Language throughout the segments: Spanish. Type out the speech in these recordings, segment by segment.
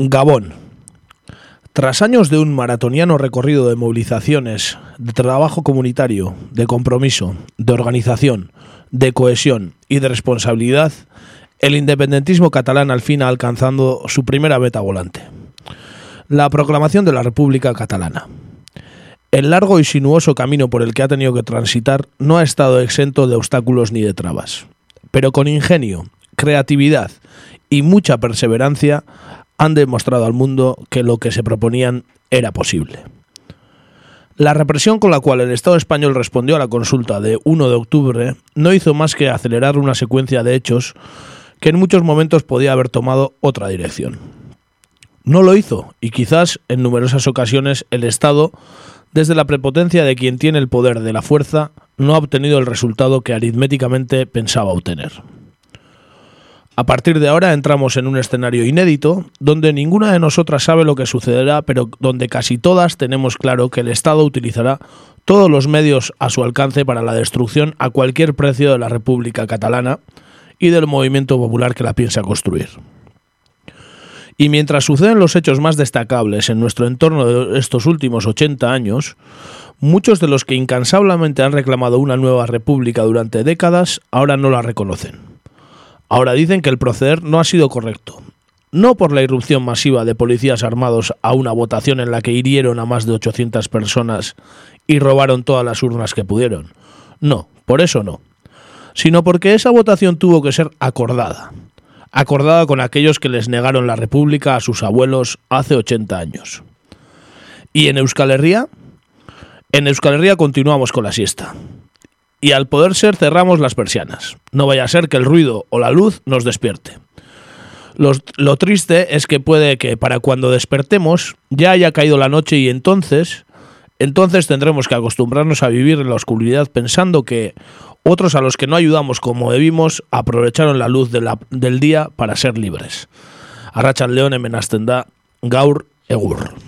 Gabón. Tras años de un maratoniano recorrido de movilizaciones, de trabajo comunitario, de compromiso, de organización, de cohesión y de responsabilidad, el independentismo catalán al fin ha alcanzado su primera meta volante. La proclamación de la República Catalana. El largo y sinuoso camino por el que ha tenido que transitar no ha estado exento de obstáculos ni de trabas, pero con ingenio, creatividad y mucha perseverancia han demostrado al mundo que lo que se proponían era posible. La represión con la cual el Estado español respondió a la consulta de 1 de octubre no hizo más que acelerar una secuencia de hechos que en muchos momentos podía haber tomado otra dirección. No lo hizo y quizás en numerosas ocasiones el Estado, desde la prepotencia de quien tiene el poder de la fuerza, no ha obtenido el resultado que aritméticamente pensaba obtener. A partir de ahora entramos en un escenario inédito, donde ninguna de nosotras sabe lo que sucederá, pero donde casi todas tenemos claro que el Estado utilizará todos los medios a su alcance para la destrucción a cualquier precio de la República Catalana y del movimiento popular que la piensa construir. Y mientras suceden los hechos más destacables en nuestro entorno de estos últimos 80 años, muchos de los que incansablemente han reclamado una nueva república durante décadas ahora no la reconocen. Ahora dicen que el proceder no ha sido correcto. No por la irrupción masiva de policías armados a una votación en la que hirieron a más de 800 personas y robaron todas las urnas que pudieron. No, por eso no. Sino porque esa votación tuvo que ser acordada. Acordada con aquellos que les negaron la República a sus abuelos hace 80 años. ¿Y en Euskal Herria? En Euskal Herria continuamos con la siesta y al poder ser cerramos las persianas. No vaya a ser que el ruido o la luz nos despierte. lo triste es que puede que para cuando despertemos ya haya caído la noche y entonces, entonces tendremos que acostumbrarnos a vivir en la oscuridad pensando que otros a los que no ayudamos como debimos aprovecharon la luz del día para ser libres. Arrachan León en Gaur Egur.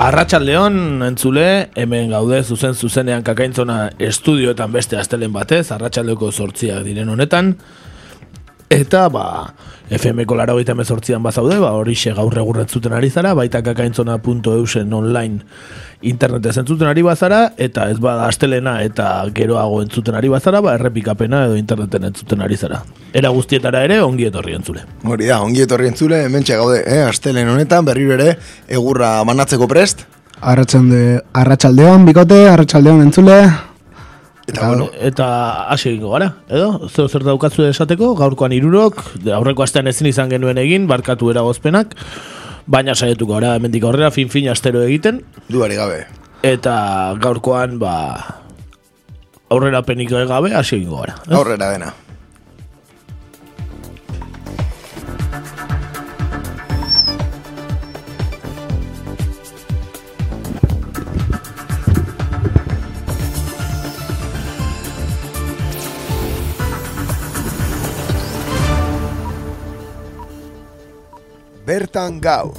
Arratxal León, entzule, hemen gaude zuzen zuzenean kakaintzona estudioetan beste astelen batez, Arratxaldeko sortziak diren honetan, eta ba, FM-ko laro gaita mezortzian bazaude, ba, hori xe gaur egurren zuten ari zara, baita kakaintzona.eusen online internetez entzuten ari bazara, eta ez bada astelena eta geroago entzuten ari bazara, ba, errepikapena edo interneten entzuten ari zara. Era guztietara ere, ongi etorri entzule. Hori da, ongi etorri entzule, hemen gaude, eh, astelen honetan, berriro ere, egurra manatzeko prest. Arratxaldeon, bikote, arratxaldeon entzule, Eta, bueno, eta hasi egingo gara, edo? Zer zer daukatzu esateko, gaurkoan irurok, aurreko astean ezin izan genuen egin, barkatu eragozpenak, baina saietuko gara, hemendik aurrera, fin-fin astero egiten. Duari gabe. Eta gaurkoan, ba, aurrera peniko gabe, hasi egingo gara. Aurrera dena. Bertan gaur.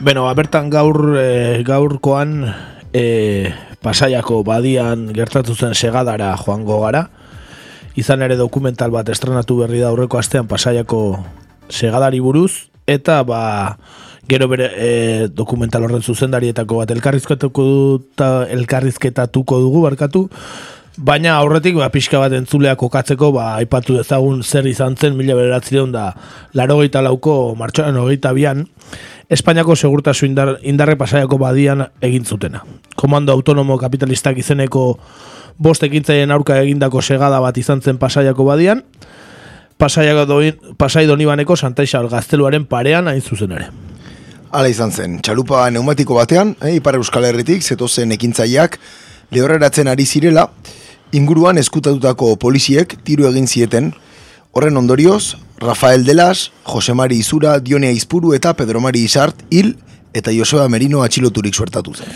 Beno, ba, bertan gaur e, gaurkoan e, pasaiako badian gertatu zen segadara joango gara. Izan ere dokumental bat estrenatu berri da aurreko astean pasaiako segadari buruz. Eta ba, gero bere e, dokumental horren zuzendarietako bat elkarrizketatuko, elkarrizketatuko dugu barkatu. Baina aurretik ba, pixka bat entzuleak kokatzeko ba, aipatu dezagun zer izan zen mila beratzen da laro lauko martxoan hogeita bian Espainiako segurtasu indar, indarre pasaiako badian egin zutena. Komando autonomo kapitalistak izeneko bost ekintzaien aurka egindako segada bat izan zen pasaiako badian pasaiako doin, pasai doni baneko santaisa gazteluaren parean hain zuzen ere. Hala izan zen, txalupa neumatiko batean, eh, ipar euskal herritik, zetozen ekintzaiak, lehorreratzen ari zirela, Inguruan eskutatutako poliziek tiro egin zieten, horren ondorioz, Rafael Delas, Jose Mari Izura, Dionia Izpuru eta Pedro Mari Isart hil eta Joseba Merino atxiloturik suertatu zen.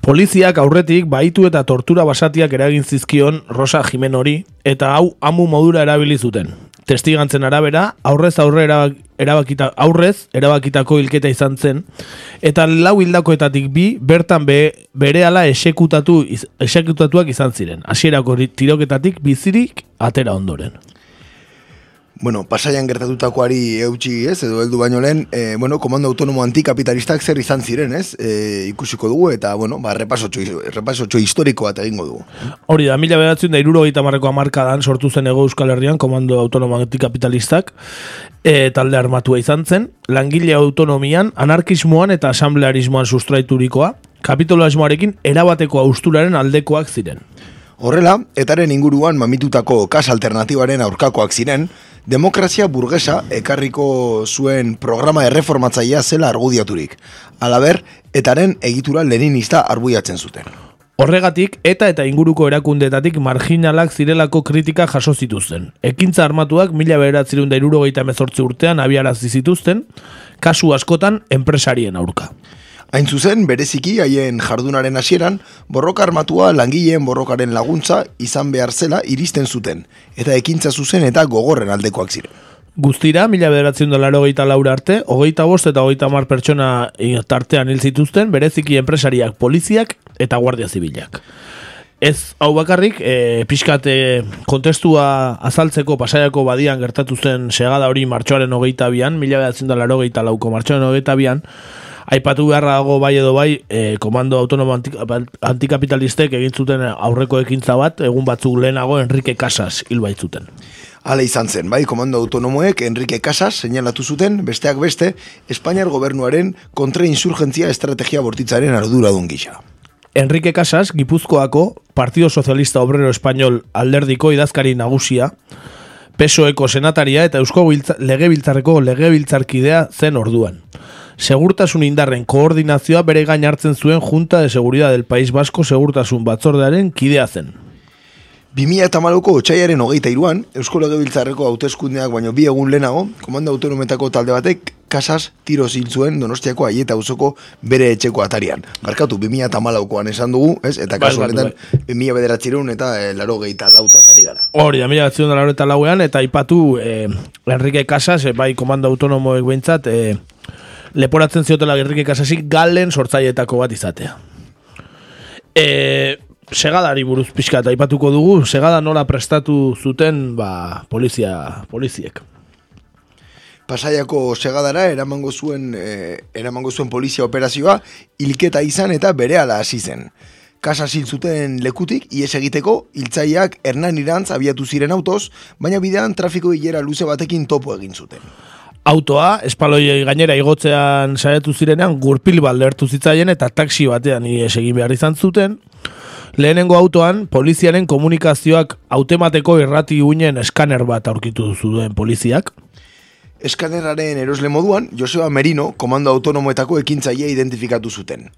Poliziak aurretik baitu eta tortura basatiak eragin zizkion Rosa Jimen hori eta hau amu modura erabili zuten. Testigantzen arabera, aurrez aurre erabakita, aurrez erabakitako hilketa izan zen, eta lau hildakoetatik bi bertan be, bere ala esekutatu, esekutatuak izan ziren. Hasierako tiroketatik bizirik atera ondoren bueno, pasaian gertatutakoari eutxi, ez, edo heldu baino lehen, e, bueno, komando autonomo antikapitalistak zer izan ziren, ez, e, ikusiko dugu, eta, bueno, ba, repasotxo, repasotxo historiko bat egingo dugu. Hori da, mila bedatzen da iruro gita marreko amarkadan sortu zen ego euskal herrian, komando autonomo antikapitalistak, e, talde armatua izan zen, langile autonomian, anarkismoan eta asamblearismoan sustraiturikoa, kapitoloasmoarekin erabateko austuraren aldekoak ziren. Horrela, etaren inguruan mamitutako kas alternatibaren aurkakoak ziren, demokrazia burgesa ekarriko zuen programa erreformatzailea zela argudiaturik. Alaber, etaren egitura leninista arbuiatzen zuten. Horregatik, eta eta inguruko erakundetatik marginalak zirelako kritika jaso zituzten. Ekintza armatuak mila beheratzerun da irurogeita urtean abiarazi zituzten, kasu askotan enpresarien aurka. Hain zuzen, bereziki haien jardunaren hasieran, borroka armatua langileen borrokaren laguntza izan behar zela iristen zuten, eta ekintza zuzen eta gogorren aldekoak ziren. Guztira, mila bederatzen da laro laura arte, hogeita bost eta hogeita mar pertsona tartean hil zituzten, bereziki enpresariak, poliziak eta guardia zibilak. Ez hau bakarrik, e, pixkat e, kontestua azaltzeko pasaiako badian gertatu zen segada hori martxoaren hogeita bian, mila bederatzen da laro lauko martxoaren hogeita bian, aipatu beharra dago bai edo bai e, komando autonomo antikapitalistek egin zuten aurreko ekintza bat egun batzuk lehenago Enrique Casas hil baitzuten. Hala izan zen, bai, komando autonomoek Enrique Casas seinalatu zuten, besteak beste, Espainiar gobernuaren kontrainsurgentzia estrategia bortitzaren arduradun gisa. Enrique Casas, Gipuzkoako Partido Socialista Obrero Español alderdiko idazkari nagusia, pesoeko senataria eta eusko legebiltzarreko legebiltzarkidea zen orduan segurtasun indarren koordinazioa bere gain hartzen zuen Junta de Seguridad del País Vasco segurtasun batzordearen kidea zen. 2000 eta maluko otxaiaren hogeita iruan, Eusko Legebiltzarreko hauteskundeak baino bi egun lehenago, komanda autonometako talde batek, kasas tiro ziltzuen donostiako aieta usoko bere etxeko atarian. Barkatu, 2000 eta malaukoan esan dugu, ez? Eta bai, kasu bai, honetan, bai, 2000 bederatzireun eta e, laro gehieta lauta zari gara. Hori, da, mila da laro eta lauean, eta ipatu eh, Enrique Casas, eh, bai komanda autonomoek behintzat, eh, leporatzen ziotela gerrike kasasik galen sortzaietako bat izatea. E, segadari buruz pixka eta ipatuko dugu, segada nola prestatu zuten ba, polizia, poliziek. Pasaiako segadara eramango zuen, e, eramango zuen polizia operazioa hilketa izan eta berehala hasi zen. Kasa zuten lekutik, ies egiteko, hiltzaiak hernan irantz abiatu ziren autoz, baina bidean trafiko hilera luze batekin topo egin zuten autoa, espaloi gainera igotzean saiatu zirenean, gurpil baldertu zitzaien eta taksi batean ies egin behar izan zuten. Lehenengo autoan, poliziaren komunikazioak automateko irrati uinen eskaner bat aurkitu zuen poliziak. Eskaneraren erosle moduan, Joseba Merino, komando autonomoetako ekintzaia identifikatu zuten.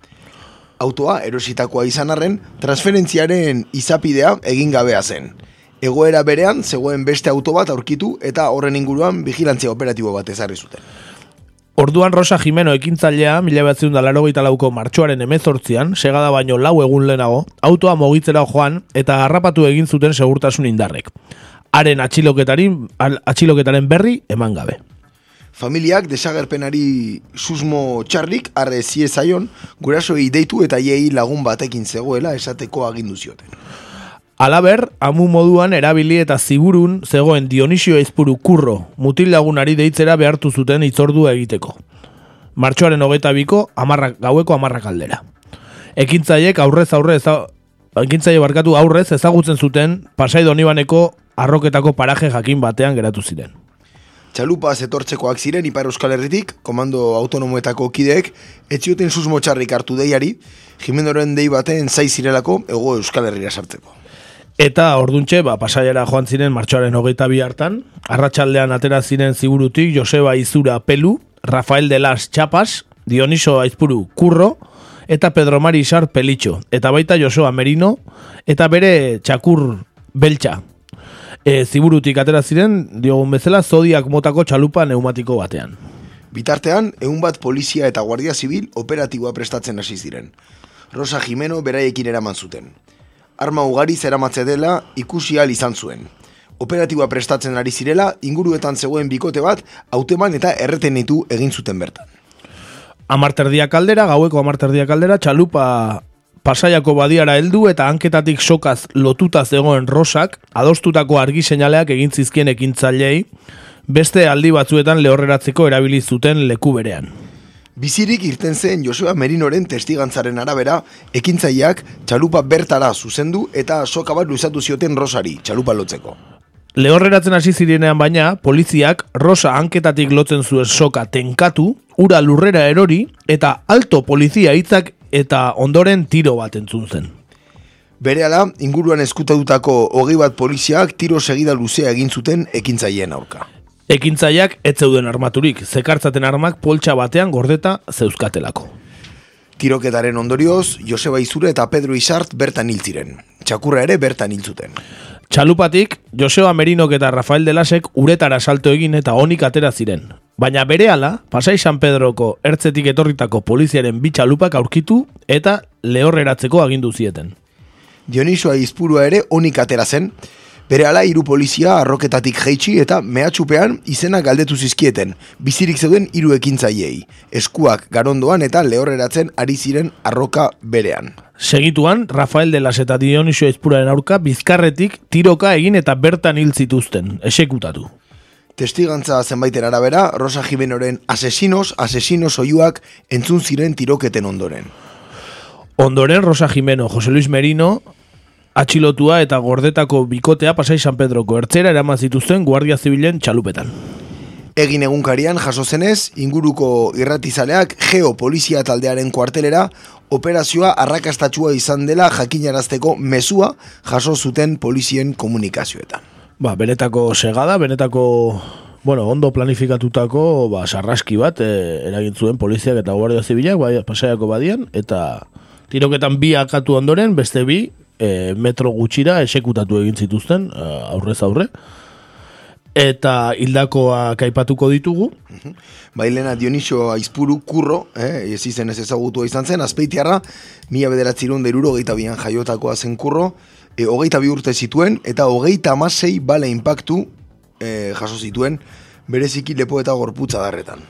Autoa erositakoa izan arren, transferentziaren izapidea egin gabea zen egoera berean zegoen beste auto bat aurkitu eta horren inguruan vigilantzia operatibo bat ezarri zuten. Orduan Rosa Jimeno ekintzailea, mila behatzen da laro lauko martxoaren emezortzian, segada baino lau egun lehenago, autoa mogitzera joan eta harrapatu egin zuten segurtasun indarrek. Haren atxiloketaren, atxiloketaren berri eman gabe. Familiak desagerpenari susmo txarrik arre ziezaion, guraso deitu eta iei lagun batekin zegoela esateko agindu zioten. Alaber, amu moduan erabili eta ziburun zegoen Dionisio Eizpuru kurro, mutil lagunari deitzera behartu zuten itzordua egiteko. Martxoaren hogeta biko, amarrak, gaueko amarrak aldera. Ekintzaiek aurrez aurrez, ekintzaile barkatu aurrez ezagutzen zuten pasai donibaneko arroketako paraje jakin batean geratu ziren. Txalupa zetortzekoak ziren Ipar Euskal Herritik, komando autonomoetako kideek, etzioten susmo txarrik hartu deiari, Jimenoren dei baten zai zirelako ego Euskal Herria sartzeko. Eta orduntxe, ba, pasaiara joan ziren martxoaren hogeita bi hartan, arratsaldean atera ziren zigurutik Joseba Izura Pelu, Rafael de las Chapas, Dioniso Aizpuru Kurro, eta Pedro Mari Isar Pelitxo, eta baita Joseba Merino, eta bere txakur beltxa. E, ziburutik atera ziren, diogun bezala, zodiak motako txalupa neumatiko batean. Bitartean, egun bat polizia eta guardia zibil operatiboa prestatzen hasi ziren. Rosa Jimeno beraiekin eraman zuten. Arma ugari zeramatze dela ikusi ahal izan zuen. Operatiboa prestatzen ari zirela, inguruetan zegoen bikote bat, hauteman eta erreten ditu egin zuten bertan. Amarterdiak aldera, gaueko amarterdiak aldera, txalupa pasaiako badiara heldu eta hanketatik sokaz lotuta zegoen rosak, adostutako argi seinaleak egin zizkien ekintzailei, beste aldi batzuetan lehorreratzeko erabili zuten leku berean. Bizirik irten zen Joseba Merinoren testigantzaren arabera, ekintzaileak txalupa bertara zuzendu eta soka bat luzatu zioten rosari, txalupa lotzeko. Lehorreratzen hasi zirenean baina, poliziak rosa hanketatik lotzen zuen soka tenkatu, ura lurrera erori eta alto polizia hitzak eta ondoren tiro bat entzun zen. Berehala, inguruan eskutatutako hogei bat poliziak tiro segida luzea egin zuten ekintzaileen aurka. Ekintzaileak ez zeuden armaturik, zekartzaten armak poltsa batean gordeta zeuzkatelako. Tiroketaren ondorioz, Joseba Izure eta Pedro Isart bertan hil ziren. Txakurra ere bertan hil zuten. Txalupatik, Joseba Merinok eta Rafael Delasek uretara salto egin eta onik atera ziren. Baina berehala, Pasai San Pedroko ertzetik etorritako poliziaren bi txalupak aurkitu eta lehorreratzeko agindu zieten. Dionisoa izpurua ere onik atera zen, bere ala hiru polizia arroketatik jeitsi eta mehatxupean izena galdetu zizkieten, bizirik zeuden hiru ekintzaiei, eskuak garondoan eta lehorreratzen ari ziren arroka berean. Segituan, Rafael de las eta Dionisio Ezpuraren aurka bizkarretik tiroka egin eta bertan hil zituzten, esekutatu. Testigantza zenbaiten arabera, Rosa Jimenoren asesinos, asesinos oiuak entzun ziren tiroketen ondoren. Ondoren, Rosa Jimeno, Jose Luis Merino, atxilotua eta gordetako bikotea Pasai San Pedroko ertzera eraman zituzten Guardia Zibilen txalupetan. Egin egunkarian jaso zenez, inguruko irratizaleak geopolizia taldearen kuartelera operazioa arrakastatxua izan dela jakinarazteko mezua jaso zuten polizien komunikazioetan. Ba, benetako segada, benetako bueno, ondo planifikatutako ba, sarraski bat e, eragin zuen poliziak eta guardia zibilak bai, pasaiako badian, eta tiroketan bi akatu ondoren, beste bi e, metro gutxira esekutatu egin zituzten, e, aurrez aurre, eta hildakoa kaipatuko ditugu. Bailena Dionisio Aizpuru kurro, eh, ez izen ez ezagutu izan zen, azpeitiarra, mila bederatzerun deruro hogeita bian jaiotakoa zen kurro, e, hogeita bi urte zituen, eta hogeita amasei bale impactu e, jaso zituen, bereziki lepo eta gorputza darretan.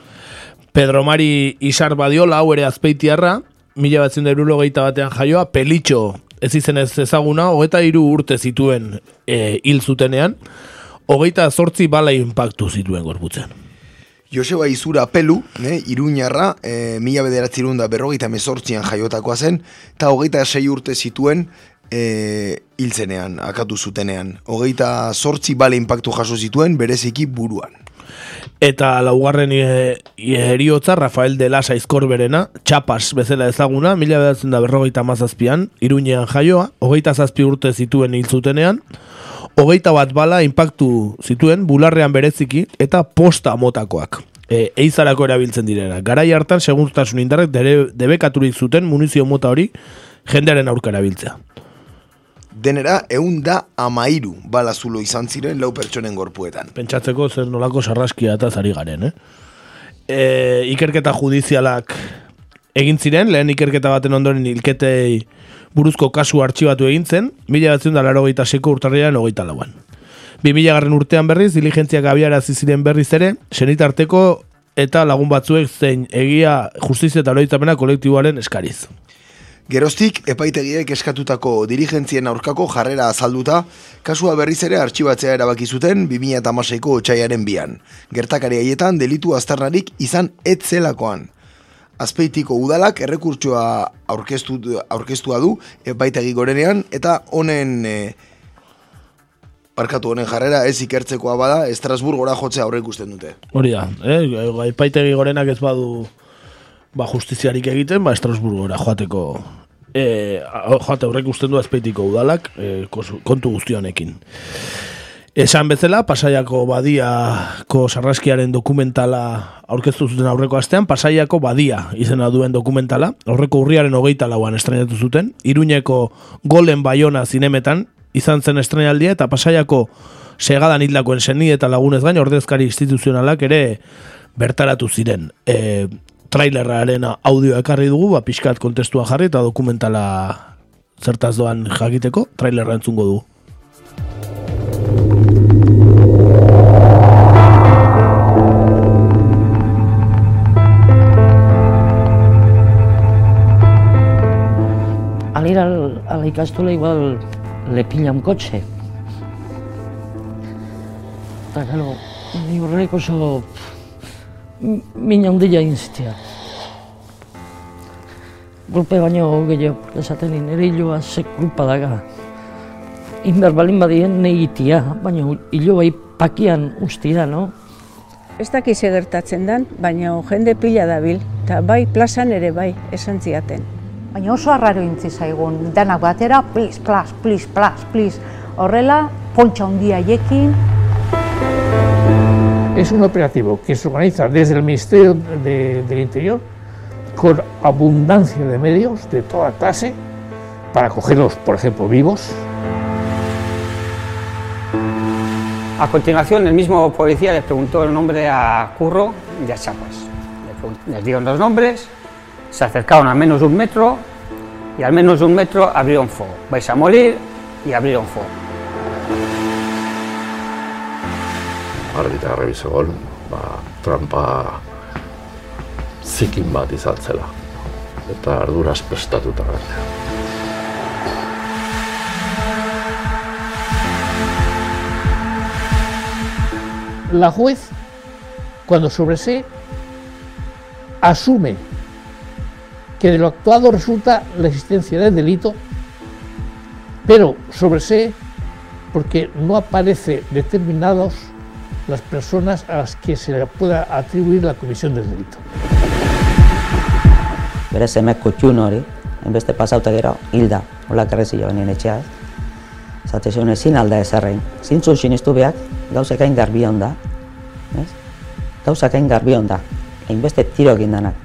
Pedro Mari Isar Badiola, hau ere azpeitiarra, mila batzen deruro hogeita batean jaioa, pelitxo ez izen ez ezaguna, hogeita hiru urte zituen e, hil zutenean, hogeita zortzi bala impactu zituen gorputzen. Joseba Izura Pelu, ne, Iruñarra, e, mila bederatzi da berrogeita mezortzian jaiotakoa zen, eta hogeita sei urte zituen e, hiltzenean, akatu zutenean. Hogeita zortzi bale impactu jaso zituen bereziki buruan. Eta laugarren e, eriotza Rafael de Lasa izkorberena, txapas bezala ezaguna, mila bedatzen da berrogeita mazazpian, iruñean jaioa, hogeita zazpi urte zituen hil zutenean, hogeita bat bala impactu zituen bularrean bereziki eta posta motakoak. E, eizarako erabiltzen direna. Garai hartan, segurtasun indarrek debekaturik zuten munizio mota hori jendearen aurka erabiltzea. Denera, egun da amairu bala zulo izan ziren lau pertsonen gorpuetan. Pentsatzeko zer nolako sarraskia eta zari garen, eh? E, ikerketa judizialak egin ziren, lehen ikerketa baten ondoren ilketei buruzko kasu artxibatu egin zen, mila batzen da laro gaita seko urtarriaren ogeita lauan. Bi mila garren urtean berriz, diligentziak abiara ziren berriz ere, senitarteko eta lagun batzuek zein egia justizia eta oroitzapena kolektiboaren eskariz. Geroztik, epaitegiek eskatutako dirigentzien aurkako jarrera azalduta, kasua berriz ere artxibatzea erabaki zuten 2016ko otxaiaren bian. Gertakari haietan delitu aztarnarik izan etzelakoan azpeitiko udalak errekurtsoa aurkeztu, aurkeztua du epaitegi gorenean eta honen e, parkatu honen jarrera ez ikertzekoa bada Estrasburgora jotzea aurre ikusten dute. Hori da, eh? epaitegi gorenak ez badu ba, justiziarik egiten, ba Estrasburgora joateko e, joate aurre ikusten du azpeitiko udalak e, kontu guztionekin. Esan bezala, pasaiako badiako sarraskiaren dokumentala aurkeztu zuten aurreko astean, pasaiako badia izena duen dokumentala, aurreko urriaren hogeita lauan estrenatu zuten, iruñeko golen baiona zinemetan, izan zen estrenaldia eta pasaiako segadan hildakoen zeni eta lagunez gain ordezkari instituzionalak ere bertaratu ziren. E, trailerraren audioa ekarri dugu, ba, pixkat kontestua jarri eta dokumentala zertaz doan jakiteko, trailerra entzungo dugu. Al ir al, a la ikastola igual le pilla un coche. Eta, claro, ni horrek oso min handia inztia. Gulpe baino gehiago, esaten ni nire hiloa ze kulpa daga. Inber balin badien negitia, baina hilo bai pakian ustia, no? Ez dakiz gertatzen den, baina jende pila dabil, eta bai plazan ere bai, esan ziaten. Baina oso arraro intzi zaigun, denak batera, plis, plas, plis, plas, plis, horrela, pontxa handia jekin. Es un operativo que se organiza desde el Ministerio de, del Interior con abundancia de medios de toda clase para cogerlos, por ejemplo, vivos. A continuación, el mismo policía le preguntó el nombre a Curro y a Chapas. Les dieron los nombres, se acercaron a menos de un metro y al menos de un metro abrieron fuego. Vais a morir y abrieron fuego. Argita garbi zegoen, ba, trampa zikin bat izan zela. Eta arduraz prestatuta. La juez, cuando sobresee, asume que de lo actuado resulta la existencia del delito, pero sobresee porque no aparece determinados las personas a las que se le pueda atribuir la comisión del delito. Bere semeko txun hori, enbeste pasauta gero, hilda, hola karrezio benien etxeaz. Zate zuen ezin alda ezarrein. Zintzu sinistu behar, gauzek hain garbi onda. Ez? Gauzek hain garbi onda. Hainbeste tiro egin danak.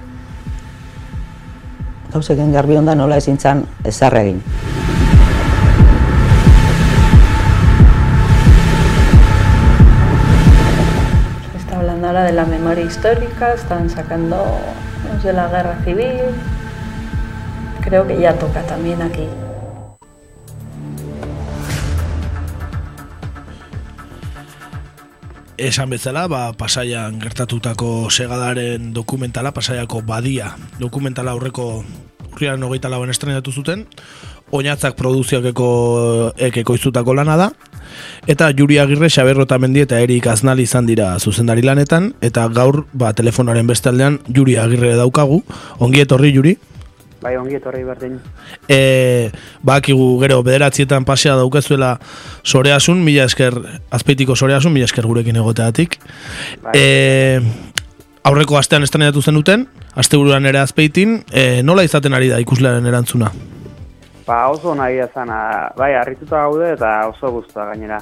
Gauzek hain garbi onda nola ezin zan ezarregin. Está ahora de la memoria histórica, están sacando los de la guerra civil. Creo que ya toca también aquí. Esan bezala, ba, pasaian gertatutako segadaren dokumentala, pasaiako badia dokumentala aurreko urriaren hogeita lauen estrenatu zuten, oinatzak produzioakeko ekeko lana da, eta Juri Agirre, Xaberro eta Mendi eta Erik Aznal izan dira zuzendari lanetan, eta gaur ba, telefonaren bestaldean Juri Agirre daukagu, ongi etorri Juri. Bai, ongi etorri berdin. E, bakigu gero bederatzietan pasea daukezuela soreasun, mila esker, azpeitiko soreasun, mila esker gurekin egoteatik. Bai. E, aurreko astean estrenatu zenuten, asteburuan ere azpeitin, e, nola izaten ari da ikuslearen erantzuna? Ba, oso nahi ezan, bai, harrituta gaude eta oso guztua gainera.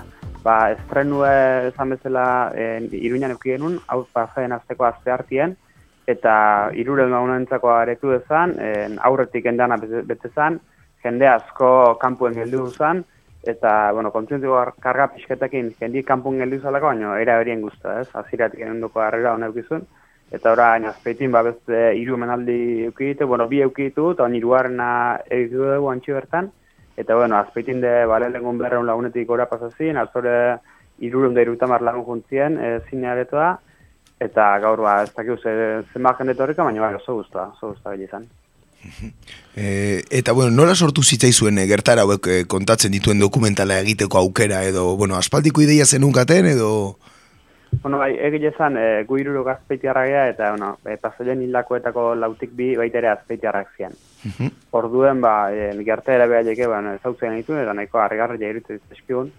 Ba, estrenue esan bezala e, iruñan eukienun, hau pasaden azteko azte hartien, eta iruren gaunentzako aretu dezan, en, aurretik endana bete zan, jende asko kanpuen geldu zan, eta, bueno, kontzientziko karga pixketekin jendi kanpuen geldu zalako, baina era berien guzta, ez? Aziratik enundoko harrera honek bizun. Eta ora, baina, azpeitin, ba, beste iru menaldi eukite, bueno, bi eukitu, eta iruarena egitu dugu antxi bertan. Eta, bueno, azpeitin de, bale, lengun berreun lagunetik gora pasazin, azore irurun da irutamar lagun juntzien, e, zine aretoa, eta gaur ba ez dakiu ze zenbat jende etorrika baina bai oso gustoa oso gustoa izan. E, eta bueno, nola sortu zitzaizuen e, gertara hauek kontatzen dituen dokumentala egiteko aukera edo, bueno, aspaldiko ideia zenunkaten edo... Bueno, bai, egile zan, e, gu iruro gazpeitiarra eta, bueno, e, pasoien hilakoetako lautik bi baitere azpeitiarrak zian. Orduen, ba, e, gerta ere beha jeke, bueno, ezautzen ditu, eta nahiko harrigarri jairutu dizkigun,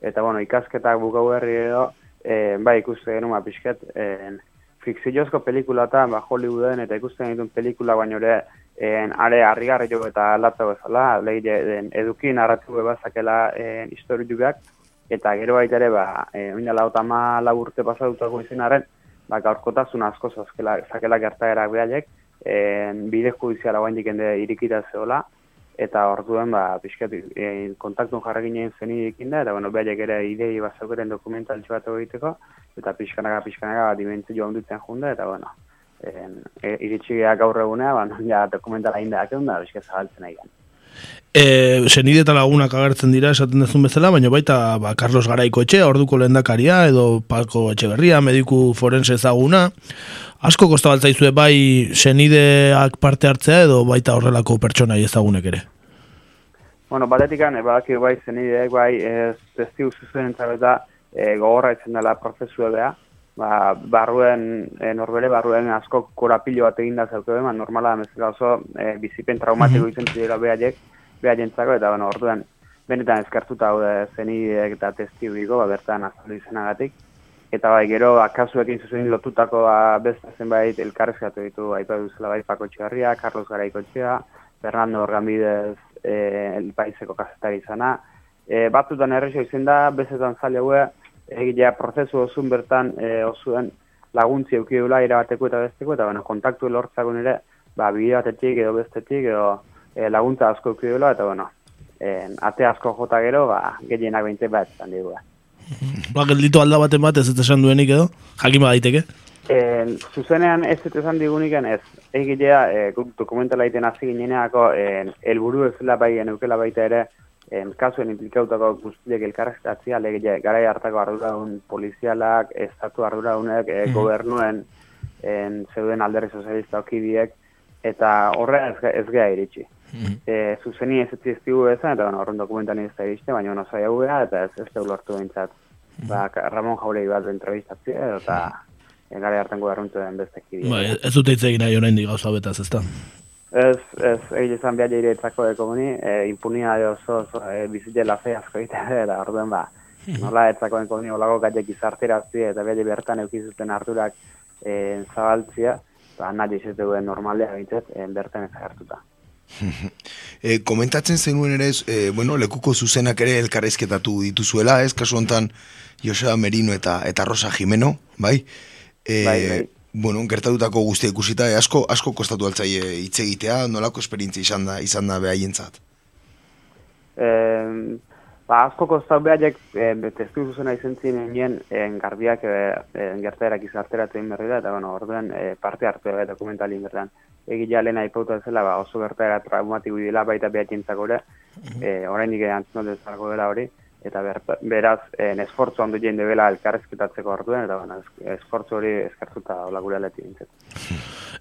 eta, bueno, ikasketak bukau herri edo, e, bai ikuste genuen ba, pixket, e, fikziozko pelikula eta ba, Hollywooden eta ikusten dituen pelikula baino ere en, are harrigarri jo eta latza bezala, den eduki narratu bezakela en, historiuak, eta gero baita ere, ba, e, oina lautama laburte pasadutako izinaren, ba, gaurkotasun asko zazkela, zakela gertaerak behaiek, en, bide judiziala guain dikende irikita zeola, eta orduen ba pixkat e, kontaktun ginen zenidekin da eta bueno behaiek ere idei bat zaukeren dokumentaltxo bat egiteko eta pixkanaga pixkanaga dimentzio handitzen junda eta bueno en, e, iritsi gaur egunea ba ja dokumentala inda da da pixkat zabaltzen nahi E, senide eta lagunak agertzen dira esaten dezun bezala, baina baita ba, Carlos Garaiko etxe, orduko lehendakaria, edo Palko Etxeberria, mediku forense ezaguna. Asko kosta baltzaizue bai senideak parte hartzea edo baita horrelako pertsona ezagunek ere? Bueno, batetik ane, badaki bai zenideak bai ez testigu zuzen eta e, gogorra izan dela prozesua beha. Ba, barruen, e, norbere barruen asko korapilo bat egin da zauke ba, normala da oso e, bizipen traumatiko mm -hmm. izan zidela behaiek, behaien eta bueno, orduan, benetan eskartuta hau zenideak eta testigu digo, ba, bertan azaldu izanagatik. Eta bai, gero, akasuekin zuzen lotutako ba, beste zenbait elkarrezkatu ditu, aipa duzela bai Pako Txarria, Carlos Garaiko Txea, Fernando Orgambidez, e, el paiseko kasetari izana. E, batutan errexo izen da, bezetan zaila gue, egitea prozesu osun bertan e, osuen laguntzi eukidula irabateko eta besteko, eta bueno, kontaktu lortzako nire, ba, bide batetik edo bestetik, edo e, laguntza asko eukidula, eta bueno, e, ate asko jota gero, ba, gehienak behintzen bat, zan digua. Ba, gelditu alda baten bat ez esan duenik edo, jakin daiteke? E, zuzenean ez ez esan digunik ez, egilea e, dokumentala iten hasi gineneako helburu ez zela bai eukela baita ere en kasuen implikautako guztiek elkarreztatzea legile garai hartako arduraun polizialak, estatu arduraunek, e, gobernuen en zeuden alderri sozialista okidiek, eta horre ez, ez geha iritsi. Mm e, zuzeni ez ez ziztigu ezan, eta bueno, horren dokumentan ez da iriste, baina ono zai eta ez ez da ulortu bintzat. Ba, Ramon Jaurei bat entrevistatzea, eta mm -hmm. hartan goberruntu den beste kidi. Ba, ez dut eitz egin nahi orain digauza betaz, ez da? Ez, ez, egin ezan behar jire etzako de komuni, e, impunia oso, oso e, bizitze lafe asko egiten, eta orduen ba, nola etzako de komuni, olago gaitek izarterazti, eta behar bertan eukizuten harturak e, zabaltzia, ba, nahi ez duen normalea bintzat, e, bertan ez hartuta. E, komentatzen zenuen ere, e, bueno, lekuko zuzenak ere elkarrezketatu dituzuela, ez, kasu honetan Joseba Merino eta eta Rosa Jimeno, bai? E, bai, bai. Bueno, gertatutako guztia ikusita, e, asko, asko kostatu altzai hitz egitea, nolako esperientzia izan da, izan da behaientzat? Eh, ba, asko kostatu behaiek, e, testu zuzena izan nien, en garbiak, e, gertaerak izarteratu egin berri da, eta bueno, orduan e, parte hartu da dokumentalin bertan egila lehena ipauta zela, ba, oso gertaera traumatiko dela baita behatintzak ere, mm -hmm. e, orain nik dela hori, eta ber, beraz, en esfortzu handu jende bela elkarrezketatzeko orduen, eta bueno, esfortzu hori eskartuta hola gure aleti dintzet.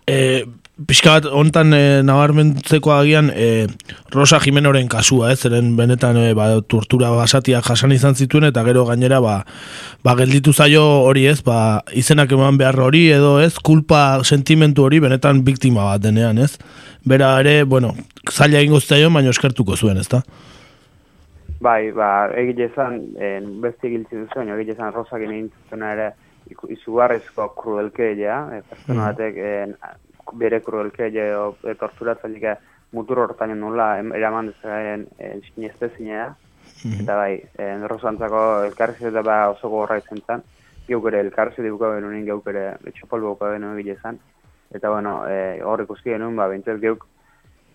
E, pixka bat, ontan e, nabarmentzeko agian, e, Rosa Jimenoren kasua, ez, zeren benetan e, ba, tortura basatiak jasan izan zituen, eta gero gainera, ba, ba gelditu zaio hori ez, ba, izenak eman behar hori, edo ez, kulpa sentimentu hori, benetan biktima bat denean, ez? Bera ere, bueno, zaila ingoztea jo, baina eskertuko zuen, ez da? Bai, ba, egile esan, en, beste egiltzi duzu, baina egile esan rosak ere izugarrizko kruelkeia, e, pertsona mm. batek en, bere kruelkeia o e, torturatzailik mutur hortan nula eraman dezaren sineste zinea, mm. eta bai, en, rosantzako elkarriz eta ba oso gorra izan zen, geuk ere elkarriz eta buka benunin geuk ere buka benuen egile esan, eta bueno, e, hor ikuski genuen, ba, bintzat geuk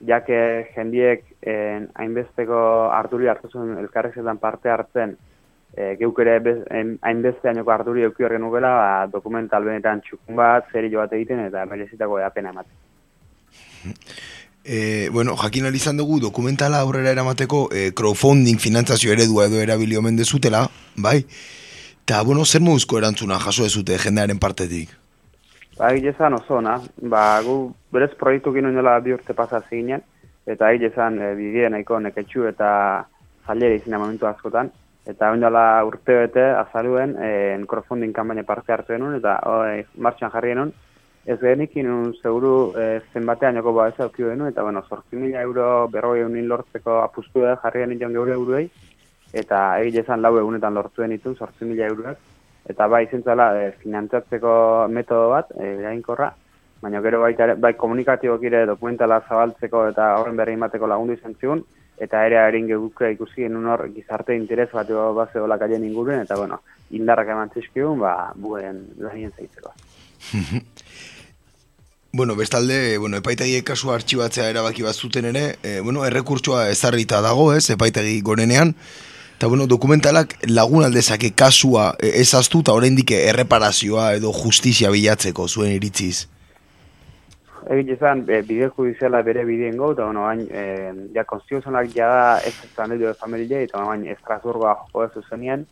jake jendiek en, hainbesteko harturi hartu zuen elkarrezetan parte hartzen, e, geuk ere hainbeste hainoko harturi euki horren nukela, ba, dokumental benetan txukun bat, zeri jo bat egiten, eta merezitako eapena ematen. E, bueno, jakin izan dugu dokumentala aurrera eramateko e, crowdfunding finantzazio eredua edo erabili omen dezutela, bai? Eta, bueno, zer moduzko erantzuna jaso dezute jendearen partetik? Ba, egile zan oso, na. Ba, gu berez proiektu gino nola bi urte pasa ziginen, eta egile zan e, bidea nahiko neketxu eta zalera izina momentu askotan. Eta oindala urte bete azaluen, e, crowdfunding kanbaina parte hartu denun, eta e, martxan jarri denun. Ez gehenik inun seguru e, zenbatean joko ba ez denun, eta bueno, sortzi mila euro berroi egunin lortzeko apustu da jarri denun geure euroei, eta egile zan lau egunetan lortu denitun, sortzi mila euroak eta bai zentzala e, finantzatzeko metodo bat, e, baina gero baita bai komunikatibok ere dokumentala zabaltzeko eta horren berri emateko lagundu izan zigun, eta ere harin geguke ikusi genuen hor gizarte interes bat bat zegoela kaien inguruen, eta bueno, indarrak eman zizkigun, ba, buen lanien zaitzeko. Bueno, bestalde, bueno, epaitegi kasu artxibatzea erabaki bat zuten ere, e, bueno, errekurtsoa ezarrita dago, ez, epaitegi gorenean, eta bueno, dokumentalak lagun aldezake kasua e, ezaztu eta oraindik erreparazioa edo justizia bilatzeko zuen iritziz. Egin izan, e, bide judiziala bere bideen gau, eta bueno, bain, e, ja, konstituzionak ja ez ezan edo familia, eta bain, Estrasburgoa joko ez zuzenien,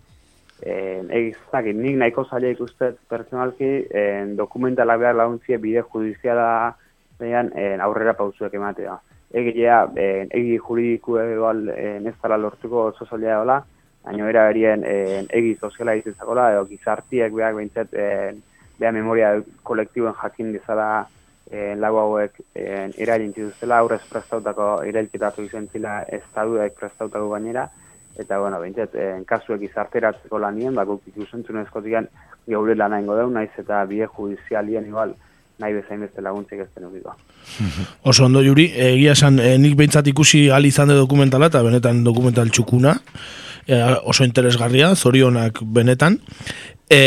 eh egizak nik nahiko zaila ikuste pertsonalki eh dokumentala behar laguntzie bide judiziala bean eh aurrera pausuek ematea. Egia eh egi juridiku egal ez dela lortuko oso zaila baina era berien eh egi soziala izatekola edo gizartiek beak beintzat eh bea memoria kolektiboen jakin dezala eh lagu hauek eh eragin dituzela aurrez prestautako irailketatu izen zila estaduek prestautako gainera. Eta bueno, beintzat en kasuek izarteratzeko lanien, ba guk ikusentzun eskotian geure lana ingo deu, naiz eta bide judizialien igual nahi bezain beste laguntzik ez denukiko. Oso ondo juri, egia esan e, nik behintzat ikusi al izan de dokumentala eta benetan dokumental txukuna, e, oso interesgarria, zorionak benetan. E,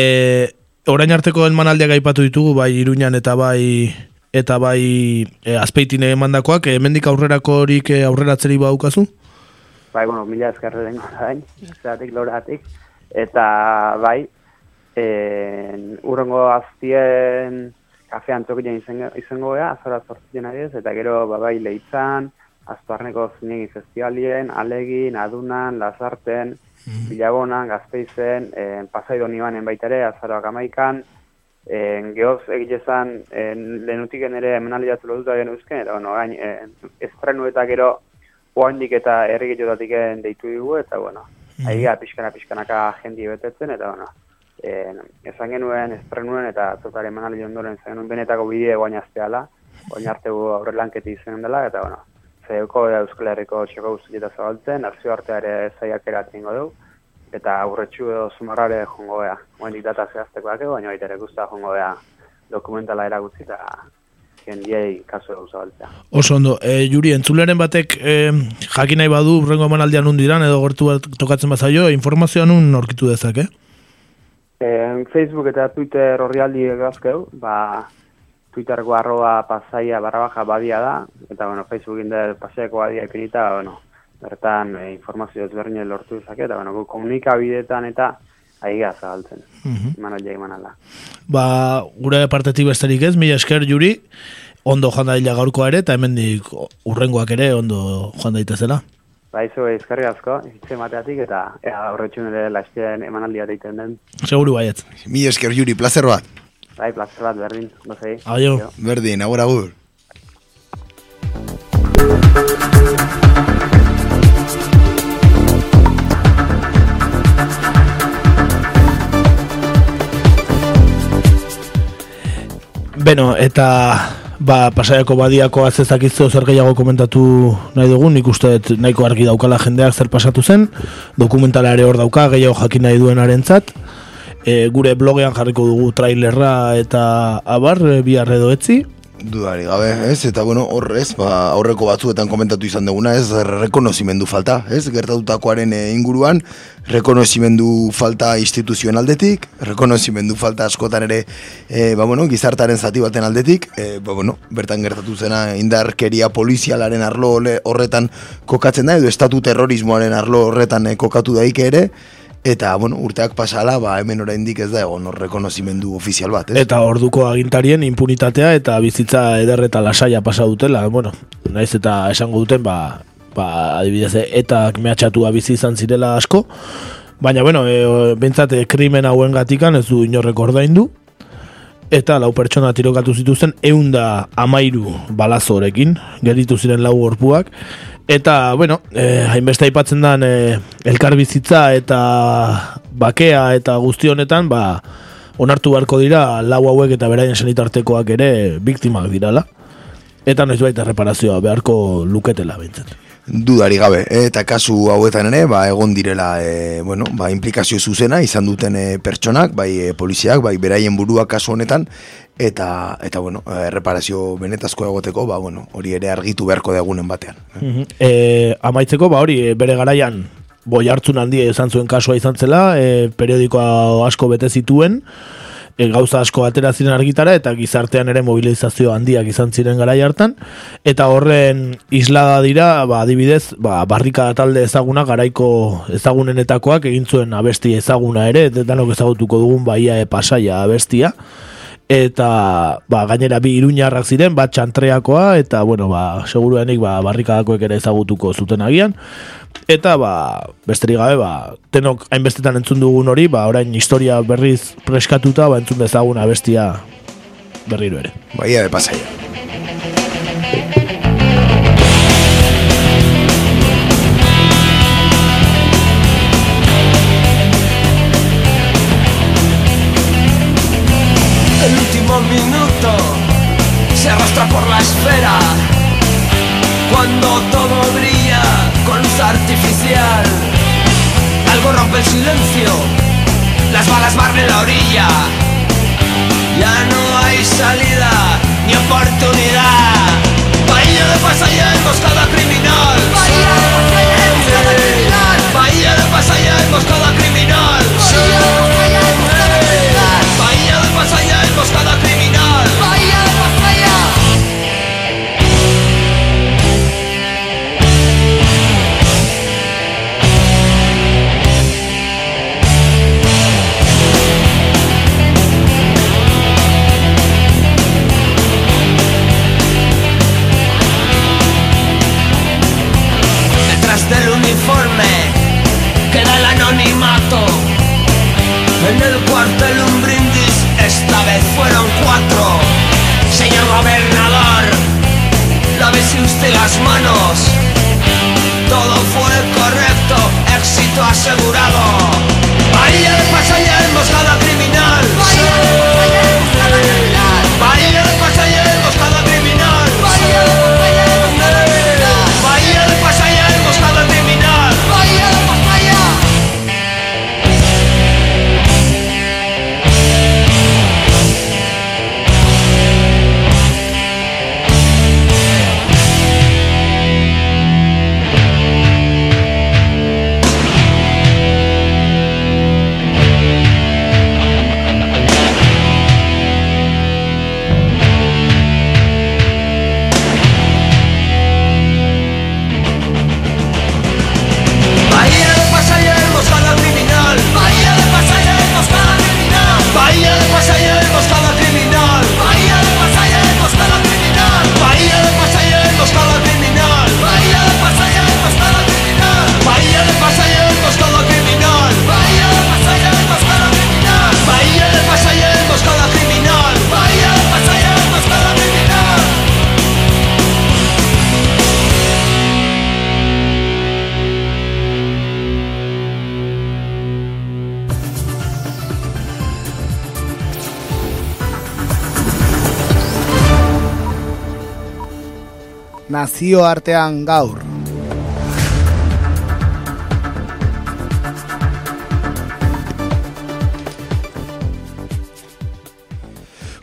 orain arteko elmanaldiak aipatu ditugu, bai Iruñan eta bai eta bai e, azpeitine emandakoak, hemendik aurrerako horik aurreratzeri baukazu? bai, bueno, mila ezkerre dengo dain, zeratik loratik, eta bai, en, urrengo aztien kafean txokien izango, izango gea, azora sortzien ari eta gero, ba, bai, lehitzan, aztuarneko zinegi festivalien, alegin, adunan, lazarten, mm. bilagonan, gazpeizen, en, pasaido nibanen baitare, azaroak amaikan, en, gehoz egitezan, lehenutiken ere emenaliatu lotuta genuzken, eta, bueno, gain, estrenu eta gero, oandik eta errigetotatik deitu dugu, eta, bueno, mm. ahi pixkana pixkanaka jendi betetzen, eta, bueno, eh, esan genuen, estrenuen, eta zotaren manali ondoren zen benetako bidea guain azteala, guain arte gu aurrelanketi izan dela, eta, bueno, zeuko Euskal Herriko txeko guztieta zabaltzen, nazio artea ere zaiak eratzen du, eta aurretxu edo zumarrare jongo beha, guain data zehazteko dake, baina baita ere guztia jongo beha dokumentala eragutzi, eta jendiei kaso gauza baltzea. Oso ondo, e, Juri, entzuleren batek e, jakin nahi badu rengo emanaldian undiran edo gortu bat tokatzen bazaio, informazioan un norkitu dezak, eh? E, Facebook eta Twitter horri aldi egazkeu, ba, Twitterko arroba pasaia barra baja badia da, eta bueno, Facebook inde pasaiako badia ipinita, bueno, bertan e, informazio ezberdin lortu dezake, eta bueno, komunikabidetan eta aiga zabaltzen. Mm -hmm. Ba, gure partetik besterik ez, mila esker juri, ondo joan da gaurkoa ere, eta hemendik urrengoak ere ondo joan daitezela. Ba, izo, eskerri asko, izte mateatik, eta ea, horretxun ere lastien emanaldia deiten den. Seguru baiet. Mila esker juri, placer bat. Bai, placer bat, berdin, dozei. Aio. Berdin, agur agur. Beno, eta ba, pasaiako badiako atzezakizto zer gehiago komentatu nahi dugu, nik uste nahiko argi daukala jendeak zer pasatu zen, dokumentala ere hor dauka, gehiago jakin nahi duen arentzat, e, gure blogean jarriko dugu trailerra eta abar, e, bihar edo etzi, Dudari gabe, ez? Eta bueno, horrez, ba, aurreko batzuetan komentatu izan duguna, ez? Rekonozimendu falta, ez? Gertatutakoaren eh, inguruan, rekonozimendu falta instituzioen aldetik, rekonozimendu falta askotan ere, e, ba, bueno, gizartaren zati baten aldetik, e, ba, bueno, bertan gertatu zena indarkeria polizialaren arlo horretan kokatzen da, edo estatu terrorismoaren arlo horretan kokatu daike ere, Eta, bueno, urteak pasala, ba, hemen oraindik ez da egon rekonozimendu ofizial bat, ez? Eta orduko agintarien impunitatea eta bizitza ederreta lasaia pasa dutela, bueno, naiz eta esango duten, ba, ba adibidez, eta mehatxatua bizi izan zirela asko, baina, bueno, e, bentsate, krimen hauen gatikan ez du inorrek ordaindu, eta lau pertsona tirokatu zituzten, eunda amairu balazo horrekin, geritu ziren lau gorpuak, Eta, bueno, eh, hainbeste aipatzen den eh, elkarbizitza eta bakea eta guzti honetan, ba, onartu beharko dira lau hauek eta beraien sanitartekoak ere biktimak dirala. Eta noiz baita reparazioa beharko luketela bintzen. Dudari gabe, eta kasu hauetan ere, ba, egon direla e, bueno, ba, implikazio zuzena izan duten e, pertsonak, bai e, poliziak, bai beraien burua kasu honetan, eta eta bueno, erreparazio benetazko egoteko, ba bueno, hori ere argitu beharko egunen batean. Eh, amaitzeko, ba hori eh, bere garaian boi hartzun handia izan zuen kasua izan zela, e, periodikoa asko bete zituen, e, gauza asko atera ziren argitara eta gizartean ere mobilizazio handiak izan ziren garai hartan. Eta horren islada dira ba adibidez ba barrika talde ezaguna garaiko ezagunenetakoak egin zuen abestia ezaguna ere denok ezagutuko dugun baia e pasaia abestia eta ba, gainera bi iruñarrak ziren, bat txantreakoa, eta bueno, ba, seguruenik ba, barrikadakoek ere ezagutuko zuten agian. Eta ba, besterik gabe, ba, tenok hainbestetan entzun dugun hori, ba, orain historia berriz preskatuta, ba, entzun dezaguna bestia berriro ere. Baia de pasaia. Nazio artean gaur.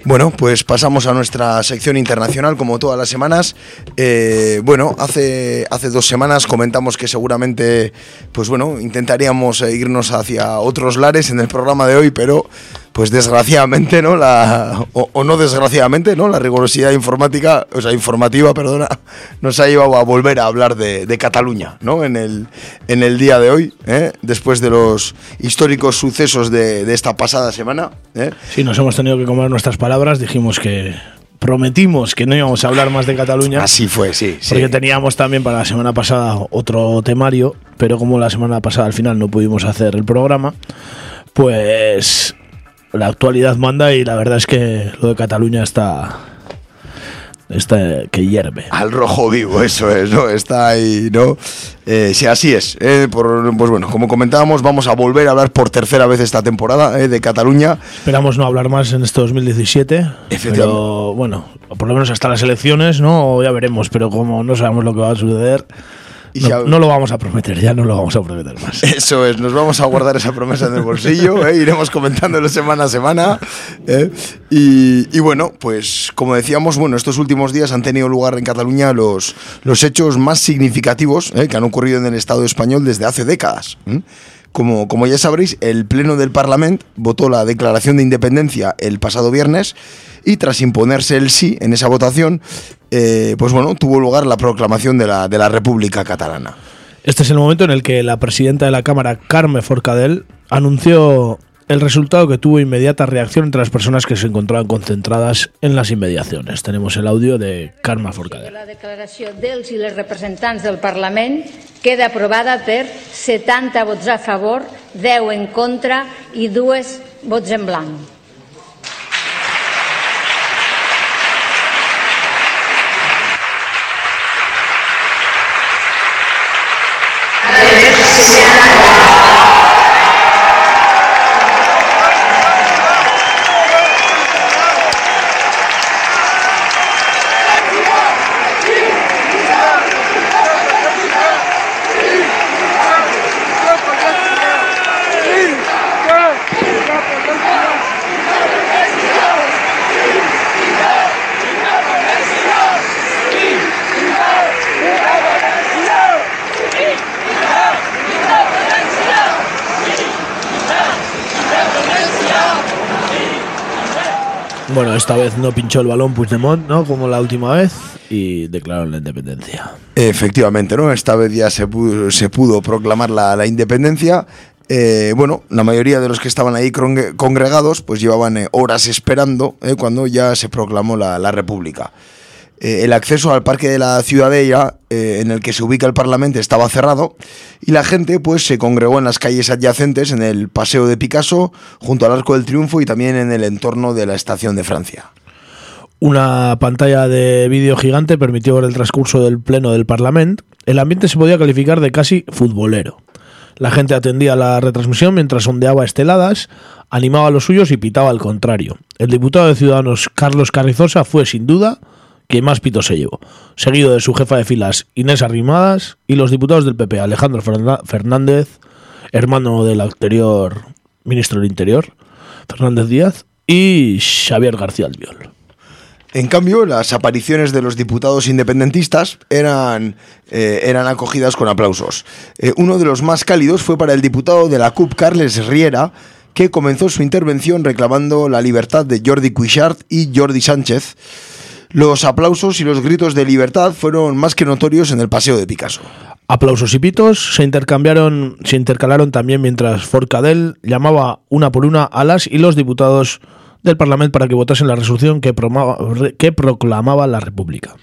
Bueno, pues pasamos a nuestra sección internacional como todas las semanas. Eh, bueno, hace, hace dos semanas comentamos que seguramente, pues bueno, intentaríamos eh, irnos hacia otros lares en el programa de hoy, pero pues desgraciadamente, ¿no? La, o, o no desgraciadamente, ¿no? La rigurosidad informática, o sea, informativa, perdona, nos ha llevado a volver a hablar de, de Cataluña, ¿no? En el, en el día de hoy, ¿eh? después de los históricos sucesos de, de esta pasada semana. ¿eh? Sí, nos hemos tenido que comer nuestras palabras, dijimos que prometimos que no íbamos a hablar más de Cataluña. Así fue, sí. sí. Porque teníamos también para la semana pasada otro temario, pero como la semana pasada al final no pudimos hacer el programa, pues la actualidad manda y la verdad es que lo de Cataluña está está que hierve. Al rojo vivo, eso es, ¿no? Está ahí, ¿no? Eh, sí, así es. eh, por- pues bueno, como comentábamos, vamos a volver a hablar por tercera vez esta temporada eh, de Cataluña. Esperamos no hablar más en este 2017. Pero bueno, por lo menos hasta las elecciones, ¿no? Ya veremos, pero como no sabemos lo que va a suceder, Y no, si a- no lo vamos a prometer, ya no lo vamos a prometer más. Eso es, nos vamos a guardar esa promesa en el bolsillo, ¿eh? iremos comentándolo semana a semana. ¿eh? Y, y bueno, pues como decíamos, bueno, estos últimos días han tenido lugar en Cataluña los, los hechos más significativos ¿eh? que han ocurrido en el Estado español desde hace décadas. ¿eh? Como, como ya sabréis, el Pleno del Parlamento votó la declaración de independencia el pasado viernes y tras imponerse el sí en esa votación, eh, pues bueno, tuvo lugar la proclamación de la, de la República Catalana. Este es el momento en el que la presidenta de la Cámara, Carme Forcadell, anunció el resultado que tuvo inmediata reacción entre las personas que se encontraban concentradas en las inmediaciones. Tenemos el audio de Carme Forcadell. La declaració dels i les representants del Parlament queda aprovada per 70 vots a favor, 10 en contra i 2 vots en blanc. Bueno, esta vez no pinchó el balón Puigdemont, ¿no? Como la última vez, y declaró la independencia. Efectivamente, ¿no? Esta vez ya se pudo, se pudo proclamar la, independencia. Eh, bueno, la mayoría de los que estaban ahí congre- congregados pues llevaban eh, horas esperando eh, cuando ya se proclamó la, la República. Eh, el acceso al Parque de la Ciudadella, eh, en el que se ubica el Parlamento, estaba cerrado y la gente pues se congregó en las calles adyacentes, en el Paseo de Picasso, junto al Arco del Triunfo y también en el entorno de la Estación de Francia. Una pantalla de vídeo gigante permitió ver el transcurso del pleno del Parlamento. El ambiente se podía calificar de casi futbolero. La gente atendía la retransmisión mientras ondeaba esteladas, animaba a los suyos y pitaba al contrario. El diputado de Ciudadanos Carlos Carrizosa fue sin duda quien más pito se llevó, seguido de su jefa de filas Inés Arrimadas y los diputados del PP Alejandro Fernández, hermano del anterior ministro del Interior, Fernández Díaz, y Xavier García Albiol. En cambio, las apariciones de los diputados independentistas eran, eh, eran acogidas con aplausos. Eh, uno de los más cálidos fue para el diputado de la CUP, Carles Riera, que comenzó su intervención reclamando la libertad de Jordi Cuixart y Jordi Sánchez. Los aplausos y los gritos de libertad fueron más que notorios en el Paseo de Picasso. Aplausos y pitos se intercambiaron, se intercalaron también mientras Forcadell llamaba una por una a las y los diputados del Parlamento para que votasen la resolución que, que proclamaba la República.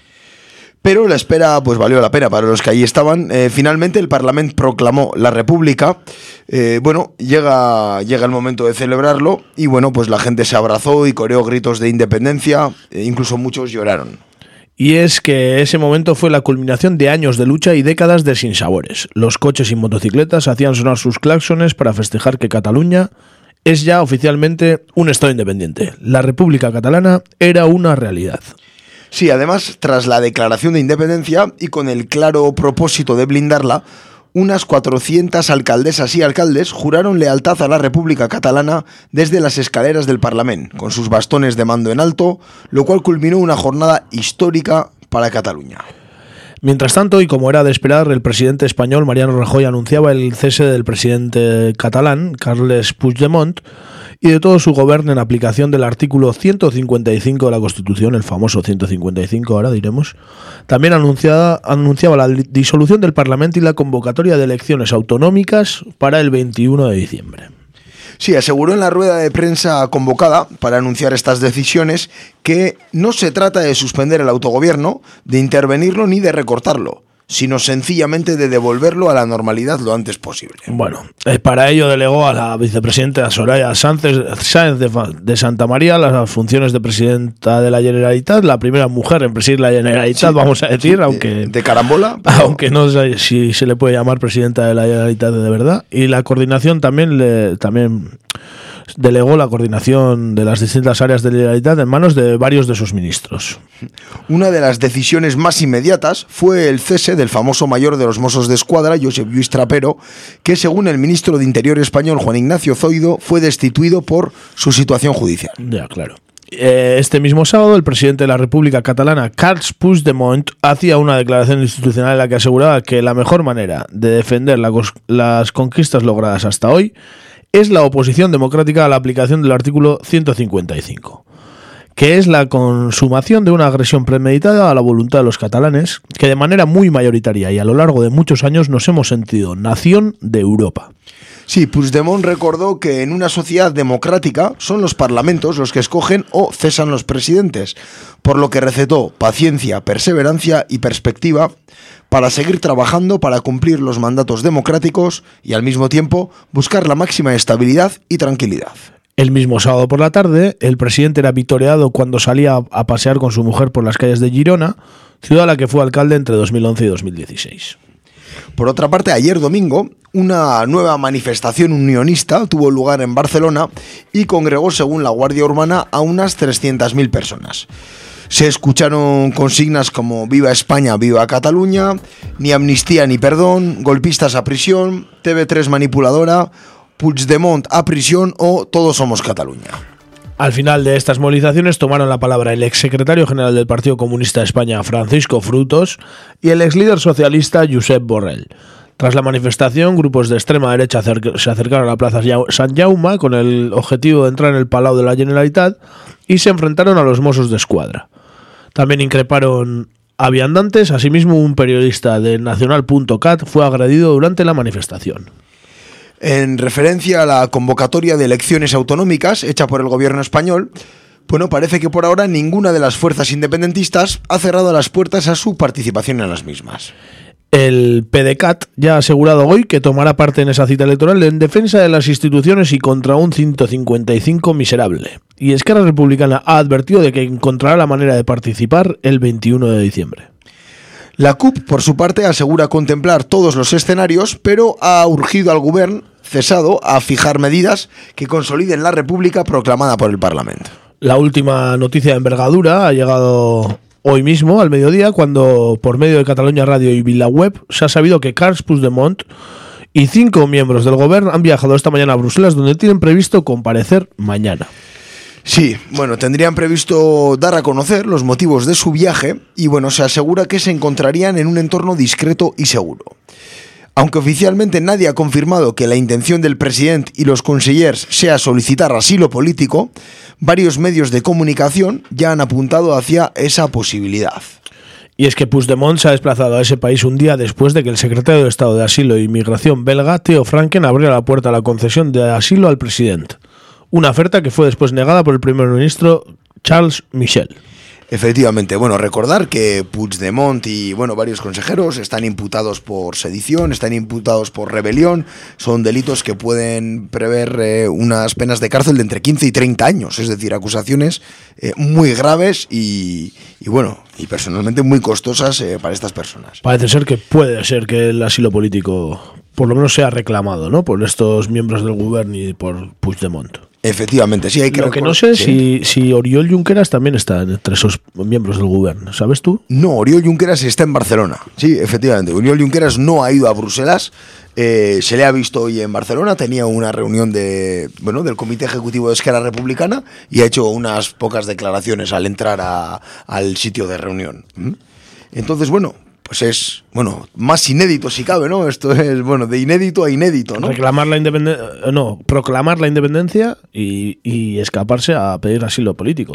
Pero la espera pues valió la pena para los que allí estaban. Eh, finalmente el Parlamento proclamó la República. Eh, bueno, llega, llega el momento de celebrarlo y bueno, pues la gente se abrazó y coreó gritos de independencia, e incluso muchos lloraron. Y es que ese momento fue la culminación de años de lucha y décadas de sinsabores. Los coches y motocicletas hacían sonar sus claxones para festejar que Cataluña es ya oficialmente un Estado independiente. La República Catalana era una realidad. Sí, además, tras la declaración de independencia y con el claro propósito de blindarla, unas 400 alcaldesas y alcaldes juraron lealtad a la República Catalana desde las escaleras del Parlamento, con sus bastones de mando en alto, lo cual culminó una jornada histórica para Cataluña. Mientras tanto, y como era de esperar, el presidente español Mariano Rajoy anunciaba el cese del presidente catalán, Carles Puigdemont, y de todo su gobierno en aplicación del artículo 155 de la Constitución, el famoso 155 ahora diremos, también anunciada, anunciaba la disolución del Parlamento y la convocatoria de elecciones autonómicas para el 21 de diciembre. Sí, aseguró en la rueda de prensa convocada para anunciar estas decisiones que no se trata de suspender el autogobierno, de intervenirlo ni de recortarlo, sino sencillamente de devolverlo a la normalidad lo antes posible. Bueno, para ello delegó a la vicepresidenta Soraya Sánchez, Sáenz de, Santa María las funciones de presidenta de la Generalitat, la primera mujer en presidir la Generalitat, Sí, vamos a decir, sí, aunque de carambola, aunque no sé si se le puede llamar presidenta de la Generalitat de verdad. Y la coordinación también le también delegó la coordinación de las distintas áreas de Generalitat en manos de varios de sus ministros. Una de las decisiones más inmediatas fue el cese del famoso mayor de los Mossos de Escuadra, Josep Lluís Trapero, que según el ministro de Interior español Juan Ignacio Zoido fue destituido por su situación judicial. Ya, claro. Eh, este mismo sábado, el presidente de la República Catalana, Carles Puigdemont, hacía una declaración institucional en la que aseguraba que la mejor manera de defender la las conquistas logradas hasta hoy es la oposición democrática a la aplicación del artículo 155 que es la consumación de una agresión premeditada a la voluntad de los catalanes, que de manera muy mayoritaria y a lo largo de muchos años nos hemos sentido nación de Europa. Sí, Puigdemont recordó que en una sociedad democrática son los parlamentos los que escogen o cesan los presidentes, por lo que recetó paciencia, perseverancia y perspectiva para seguir trabajando para cumplir los mandatos democráticos y al mismo tiempo buscar la máxima estabilidad y tranquilidad. El mismo sábado por la tarde, el presidente era victoriado cuando salía a pasear con su mujer por las calles de Girona, ciudad a la que fue alcalde entre 2011 y 2016. Por otra parte, ayer domingo, una nueva manifestación unionista tuvo lugar en Barcelona y congregó, según la Guardia Urbana, a unas 300.000 personas. Se escucharon consignas como Viva España, Viva Cataluña, ni amnistía ni perdón, golpistas a prisión, TV3 manipuladora, Puigdemont a prisión o Todos somos Cataluña. Al final de estas movilizaciones tomaron la palabra el exsecretario general del Partido Comunista de España, Francisco Frutos, y el ex líder socialista, Josep Borrell. Tras la manifestación, grupos de extrema derecha se acercaron a la Plaza San Jaume con el objetivo de entrar en el Palau de la Generalitat y se enfrentaron a los Mossos de Escuadra. También increparon a viandantes, asimismo un periodista de Nacional.cat fue agredido durante la manifestación. En referencia a la convocatoria de elecciones autonómicas hecha por el gobierno español, bueno, parece que por ahora ninguna de las fuerzas independentistas ha cerrado las puertas a su participación en las mismas. El PDCAT ya ha asegurado hoy que tomará parte en esa cita electoral en defensa de las instituciones y contra un 155 miserable. Y Esquerra Republicana ha advertido de que encontrará la manera de participar el 21 de diciembre. La CUP, por su parte, asegura contemplar todos los escenarios, pero ha urgido al gobierno cesado a fijar medidas que consoliden la República proclamada por el Parlamento. La última noticia de envergadura ha llegado hoy mismo, al mediodía, cuando por medio de Cataluña Radio y VilaWeb se ha sabido que Carles Puigdemont y cinco miembros del gobierno han viajado esta mañana a Bruselas, donde tienen previsto comparecer mañana. Sí, bueno, tendrían previsto dar a conocer los motivos de su viaje y bueno, se asegura que se encontrarían en un entorno discreto y seguro. Aunque oficialmente nadie ha confirmado que la intención del presidente y los consellers sea solicitar asilo político, varios medios de comunicación ya han apuntado hacia esa posibilidad. Y es que Puigdemont se ha desplazado a ese país un día después de que el secretario de Estado de Asilo e Inmigración belga, Theo Franken, abriera la puerta a la concesión de asilo al presidente. Una oferta que fue después negada por el primer ministro Charles Michel. Efectivamente, bueno, recordar que Puigdemont y bueno, varios consejeros están imputados por sedición, están imputados por rebelión, son delitos que pueden prever eh, unas penas de cárcel de entre 15 y 30 años, es decir, acusaciones eh, muy graves y, y, bueno, y personalmente muy costosas eh, para estas personas. Parece ser que puede ser que el asilo político por lo menos sea reclamado, ¿no? Por estos miembros del gobierno y por Puigdemont. Efectivamente, sí hay que Lo que no sé sí. si, si Oriol Junqueras también está entre esos miembros del gobierno, ¿sabes tú? No, Oriol Junqueras está en Barcelona. Sí, efectivamente. Oriol Junqueras no ha ido a Bruselas. eh, se le ha visto hoy en Barcelona. Tenía una reunión de, bueno, del Comité Ejecutivo de Esquerra Republicana y ha hecho unas pocas declaraciones al entrar a- al sitio de reunión. ¿Mm? Entonces, bueno, pues es, bueno, más inédito si cabe, ¿no? Esto es, bueno, de inédito a inédito, ¿no? Reclamar la independencia, no, proclamar la independencia y, escaparse a pedir asilo político.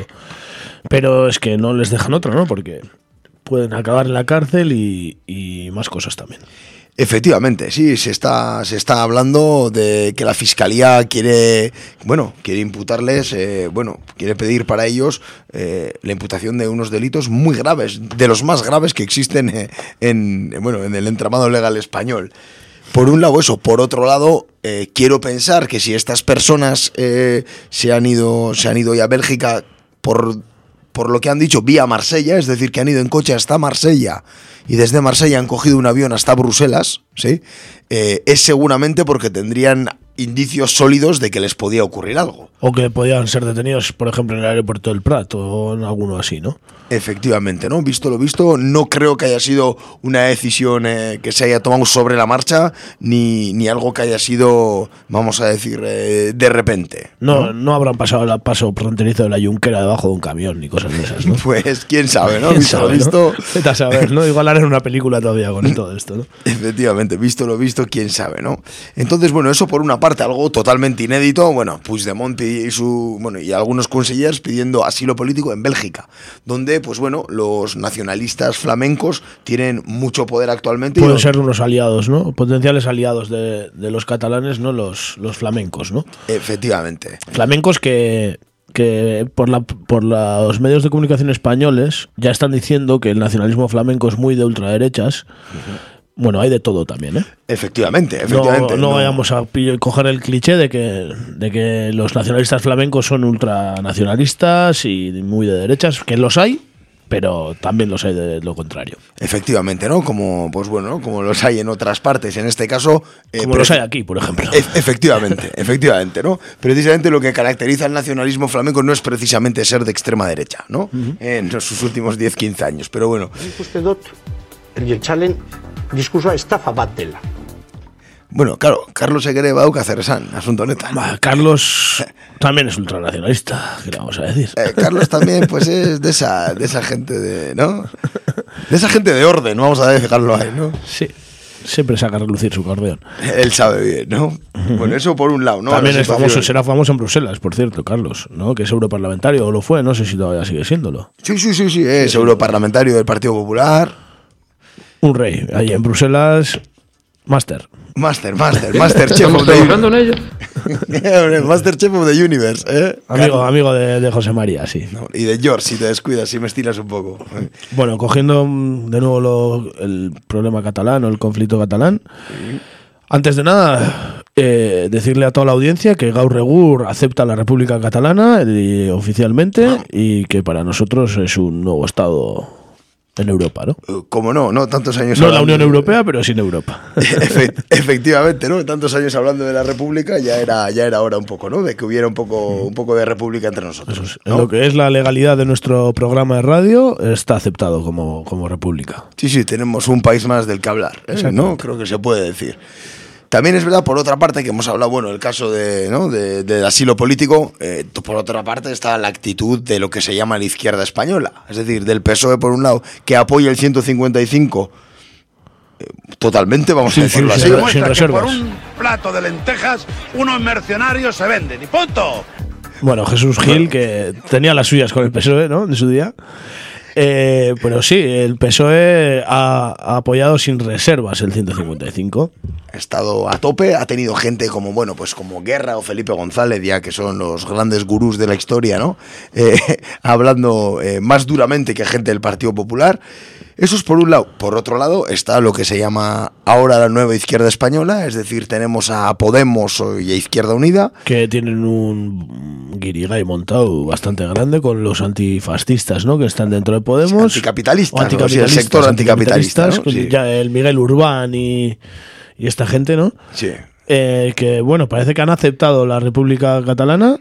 Pero es que no les dejan otra, ¿no? Porque pueden acabar en la cárcel y más cosas también. Efectivamente, sí, se está, se está hablando de que la fiscalía quiere, bueno, quiere imputarles, eh, bueno, quiere pedir para ellos eh, la imputación de unos delitos muy graves, de los más graves que existen eh, en, bueno, en el entramado legal español. Por un lado eso, por otro lado, eh, quiero pensar que si estas personas se han ido, se han ido ya a Bélgica por por lo que han dicho, vía Marsella, es decir, que han ido en coche hasta Marsella y desde Marsella han cogido un avión hasta Bruselas, ¿sí? Eh, es seguramente porque tendrían indicios sólidos de que les podía ocurrir algo. O que podían ser detenidos, por ejemplo, en el aeropuerto del Prat o en alguno así, ¿no? Efectivamente, ¿no? Visto lo visto, no creo que haya sido una decisión eh, que se haya tomado sobre la marcha, ni, ni algo que haya sido, vamos a decir, eh, de repente. No, no, habrán pasado el paso fronterizo de la Junquera debajo de un camión ni cosas de esas, ¿no? pues quién sabe, ¿no? ¿Quién Visto lo visto. ¿no? Vete a saber, ¿no? Igual harán una película todavía con todo esto, ¿no? Efectivamente, visto lo visto, quién sabe, ¿no? Entonces, bueno, eso por una parte, algo totalmente inédito, bueno, Puigdemont y su, bueno, y algunos consejeros pidiendo asilo político en Bélgica, donde, pues bueno, los nacionalistas flamencos tienen mucho poder actualmente. Pueden y, ser unos aliados, ¿no? Potenciales aliados de, de los catalanes, ¿no? Los, los flamencos, ¿no? Efectivamente. Flamencos que que por, la, por los medios de comunicación españoles ya están diciendo que el nacionalismo flamenco es muy de ultraderechas. Bueno, hay de todo también, ¿eh? Efectivamente, efectivamente. No, no, vayamos a coger el cliché de que, de que los nacionalistas flamencos son ultranacionalistas y muy de derechas, que los hay, pero también los hay de lo contrario. Efectivamente, ¿no? Como, pues bueno, ¿no? como los hay en otras partes, en este caso... Eh, como los hay aquí, por ejemplo. E efectivamente, efectivamente, ¿no? Precisamente lo que caracteriza al nacionalismo flamenco no es precisamente ser de extrema derecha, ¿no? Uh -huh. En sus últimos 10-15 años, pero bueno. Diskursoa estafa bat dela. Bueno, claro, Carlos Eguere Bauca hacer esan, asunto neta. Bah, Carlos también es ultranacionalista, ¿qué le vamos a decir? Eh, Carlos también, pues es de esa, de esa gente de, ¿no? De esa gente de orden, vamos a dejarlo ahí, ¿no? Sí. Siempre saca a relucir su acordeón. Él sabe bien, ¿no? Bueno, eso por un lado, ¿no? También es famoso, será famoso en Bruselas, por cierto, Carlos, ¿no? Que es europarlamentario, o lo fue, no sé si todavía sigue siéndolo. Sí, sí, sí, sí, es europarlamentario del Partido Popular. Un rey, ahí en Bruselas, máster. Master, Master, Master Chef of the Universe. Master Chef of the Universe, ¿eh? Amigo, amigo de, de, José María, sí. No, y de George, si te descuidas, si me estiras un poco. Bueno, cogiendo mm, de nuevo lo, el problema catalán o el conflicto catalán. Sí. Antes de nada, eh, decirle a toda la audiencia que Gaur Regur acepta la República Catalana eh, oficialmente ah. y que para nosotros es un nuevo Estado en Europa, ¿no? Como no, no tantos años No la Unión. Europea, pero sin Europa. Efe efectivamente, ¿no? Tantos años hablando de la República, ya era, ya era hora un poco, ¿no? De que hubiera un poco, un poco de República entre nosotros. Eso es. ¿no? En lo que es la legalidad de nuestro programa de radio, está aceptado como, como República. Sí, sí, tenemos un país más del que hablar, ¿eh? ¿no? Creo que se puede decir. También es verdad, por otra parte, que hemos hablado, bueno, el caso de, ¿no? de, del asilo político, eh, por otra parte está la actitud de lo que se llama la izquierda española, es decir, del PSOE por un lado, que apoya el 155 eh, totalmente, vamos Sí, a decirlo sí, así. sin que reservas. por un plato de lentejas unos mercenarios se venden y punto. Bueno, Jesús Gil, que tenía las suyas con el PSOE, ¿no? En su día. Eh, pero sí, el PSOE ha, ha apoyado sin reservas el 155. Ha estado a tope, ha tenido gente como, bueno, pues como Guerra o Felipe González, ya que son los grandes gurús de la historia, ¿no? Eh, hablando eh, más duramente que gente del Partido Popular. Eso es por un lado. Por otro lado está lo que se llama ahora la nueva izquierda española, es decir, tenemos a Podemos y a Izquierda Unida. Que tienen un guirigay montado bastante grande con los antifascistas, ¿no? Que están dentro de Podemos. Anticapitalistas, O ¿no? Sí, el sector anticapitalista, ¿no? con Sí. ya el Miguel Urbán y, y esta gente, ¿no? Sí. Eh, que bueno, parece que han aceptado la República Catalana,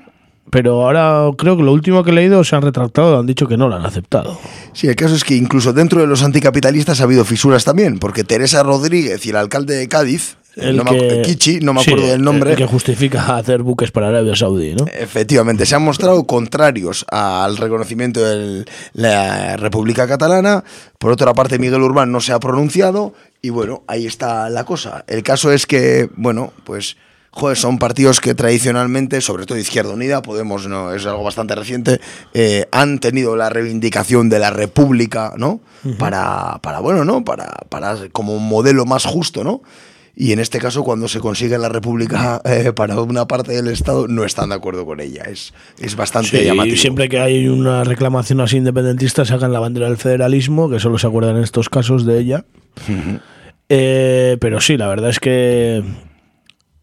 pero ahora creo que lo último que he leído se han retractado, han dicho que no la han aceptado. Sí, el caso es que incluso dentro de los anticapitalistas ha habido fisuras también, porque Teresa Rodríguez y el alcalde de Cádiz, El no me Kichi, no me sí, acuerdo del nombre. el que justifica hacer buques para Arabia Saudí, ¿no? Efectivamente, se han mostrado contrarios al reconocimiento de la República Catalana. Por otra parte, Miguel Urbán no se ha pronunciado. Y bueno, ahí está la cosa. El caso es que, bueno, pues, joder, son partidos que tradicionalmente, sobre todo Izquierda Unida, Podemos, no, es algo bastante reciente, eh, han tenido la reivindicación de la República, ¿no? Para, para, bueno, ¿no? Para, para como un modelo más justo, ¿no? Y en este caso, cuando se consigue la República eh, para una parte del Estado, no están de acuerdo con ella. Es, es bastante Sí, llamativo. y siempre que hay una reclamación así independentista sacan la bandera del federalismo, que solo se acuerdan en estos casos de ella. Eh, pero sí, la verdad es que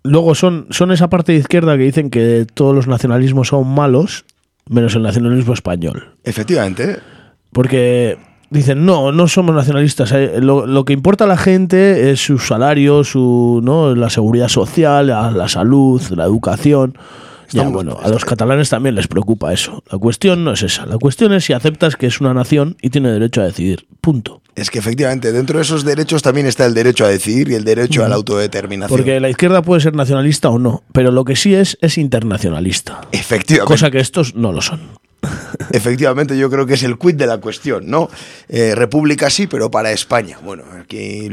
luego son, son esa parte de izquierda que dicen que todos los nacionalismos son malos, menos el nacionalismo español. Efectivamente. Porque dicen, no, no somos nacionalistas. eh, Lo, lo que importa a la gente es su salario, su, ¿no? la seguridad social, la, la salud, la educación. Ya, bueno, a los catalanes también les preocupa eso. La cuestión no es esa. La cuestión es si aceptas que es una nación y tiene derecho a decidir. Punto. Es que efectivamente, dentro de esos derechos también está el derecho a decidir y el derecho a la autodeterminación. Porque la izquierda puede ser nacionalista o no, pero lo que sí es es internacionalista. Efectivamente. Cosa que estos no lo son. Efectivamente, yo creo que es el quid de la cuestión, ¿no? Eh, República sí, pero para España. Bueno, aquí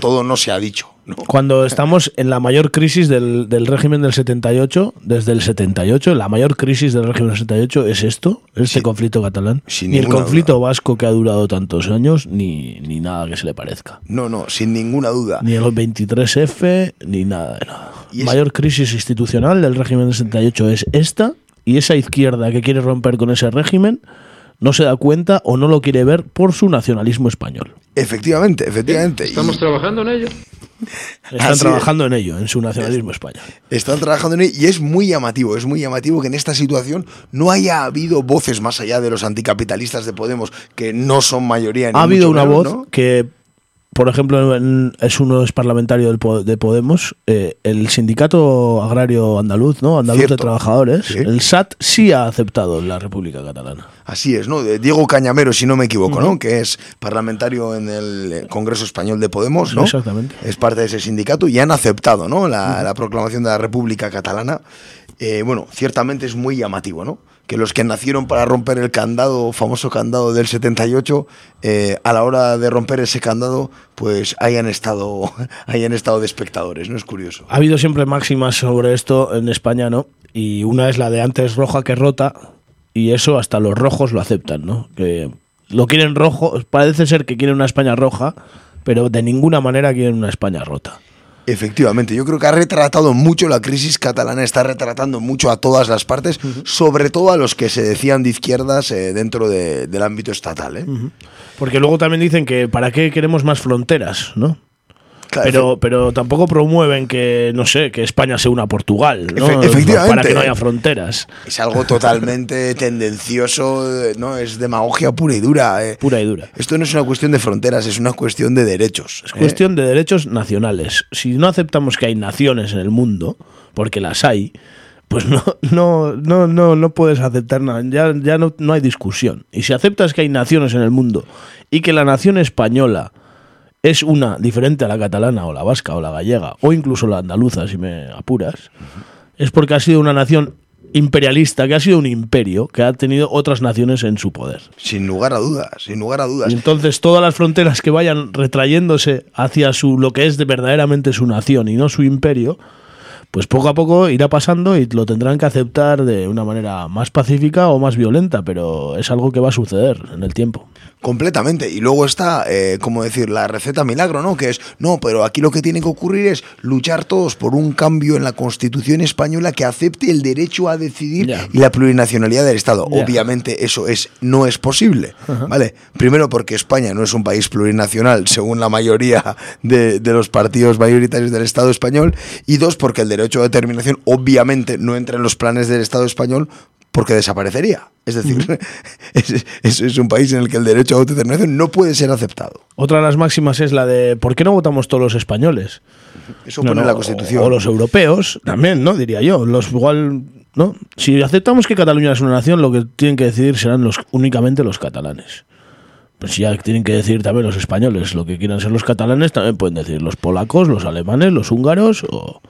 todo no se ha dicho. ¿no? Cuando estamos en la mayor crisis del, del régimen del 78, desde el 78, la mayor crisis del régimen del 78 es esto, este conflicto catalán. sin ni el conflicto vasco que ha durado tantos años, ni, ni nada que se le parezca. No, no, sin ninguna duda. Ni el 23F, ni nada de nada. Y mayor crisis institucional del régimen del 78 es esta, y esa izquierda que quiere romper con ese régimen no se da cuenta o no lo quiere ver por su nacionalismo español. Efectivamente, efectivamente. Estamos trabajando en ello. Están Así trabajando en ello, en su nacionalismo español. Están trabajando en ello y es muy llamativo, es muy llamativo que en esta situación no haya habido voces más allá de los anticapitalistas de Podemos, que no son mayoría. ni Ha habido una menos, voz ¿no? que, por ejemplo, en- es uno es parlamentario del de Podemos, eh, el sindicato agrario andaluz, ¿no? Andaluz Cierto. de trabajadores, Sí. el SAT sí ha aceptado la República Catalana. Así es, ¿no? Diego Cañamero, si no me equivoco, ¿no? Que es parlamentario en el eh, Congreso Español de Podemos, ¿no? Exactamente. Es parte de ese sindicato y han aceptado, ¿no? La, la proclamación de la República Catalana. Eh, bueno, ciertamente es muy llamativo, ¿no? Que los que nacieron para romper el candado, famoso candado del 78, eh, a la hora de romper ese candado, pues hayan estado, hayan estado de espectadores, ¿no? Es curioso. Ha habido siempre máximas sobre esto en España, ¿no? Y una es la de antes roja que rota, y eso hasta los rojos lo aceptan, ¿no? Que lo quieren rojo, parece ser que quieren una España roja, pero de ninguna manera quieren una España rota. Efectivamente, yo creo que ha retratado mucho la crisis catalana, está retratando mucho a todas las partes, sobre todo a los que se decían de izquierdas eh, dentro de- del ámbito estatal. ¿eh? Porque luego también dicen que para qué queremos más fronteras, ¿no? Claro, pero, pero tampoco promueven que, no sé, que España se una a Portugal, ¿no? Efe- efectivamente. Para que no haya fronteras. Es algo totalmente tendencioso, eh, ¿no? Es demagogia pura y dura. eh. Pura y dura. Esto no es una cuestión de fronteras, es una cuestión de derechos. Es cuestión de derechos nacionales. Si no aceptamos que hay naciones en el mundo, porque las hay, pues no, no, no, no, no puedes aceptar nada. Ya, ya no, no hay discusión. Y si aceptas que hay naciones en el mundo y que la nación española es una diferente a la catalana o la vasca o la gallega o incluso la andaluza, si me apuras, es porque ha sido una nación imperialista, que ha sido un imperio, que ha tenido otras naciones en su poder. Sin lugar a dudas, sin lugar a dudas. Y entonces todas las fronteras que vayan retrayéndose hacia su lo que es de verdaderamente su nación y no su imperio, pues poco a poco irá pasando y lo tendrán que aceptar de una manera más pacífica o más violenta, pero es algo que va a suceder en el tiempo. Completamente. Y luego está, eh, como decir, la receta milagro, ¿no? Que es, no, pero aquí lo que tiene que ocurrir es luchar todos por un cambio en la Constitución española que acepte el derecho a decidir y la plurinacionalidad del Estado. Obviamente eso es, no es posible, ¿vale? Primero porque España no es un país plurinacional, según la mayoría de, de los partidos mayoritarios del Estado español. Y dos, porque el derecho a determinación obviamente no entra en los planes del Estado español porque desaparecería. Es decir, es, es- es un país en el que el derecho a autodeterminación no puede ser aceptado. Otra de las máximas es la de ¿por qué no votamos todos los españoles? Eso pone la Constitución. O los europeos también, ¿no? Diría yo. Los igual, ¿no? Si aceptamos que Cataluña es una nación, lo que tienen que decidir serán los únicamente los catalanes. Pues si ya tienen que decir también los españoles lo que quieran ser los catalanes, también pueden decir los polacos, los alemanes, los húngaros o,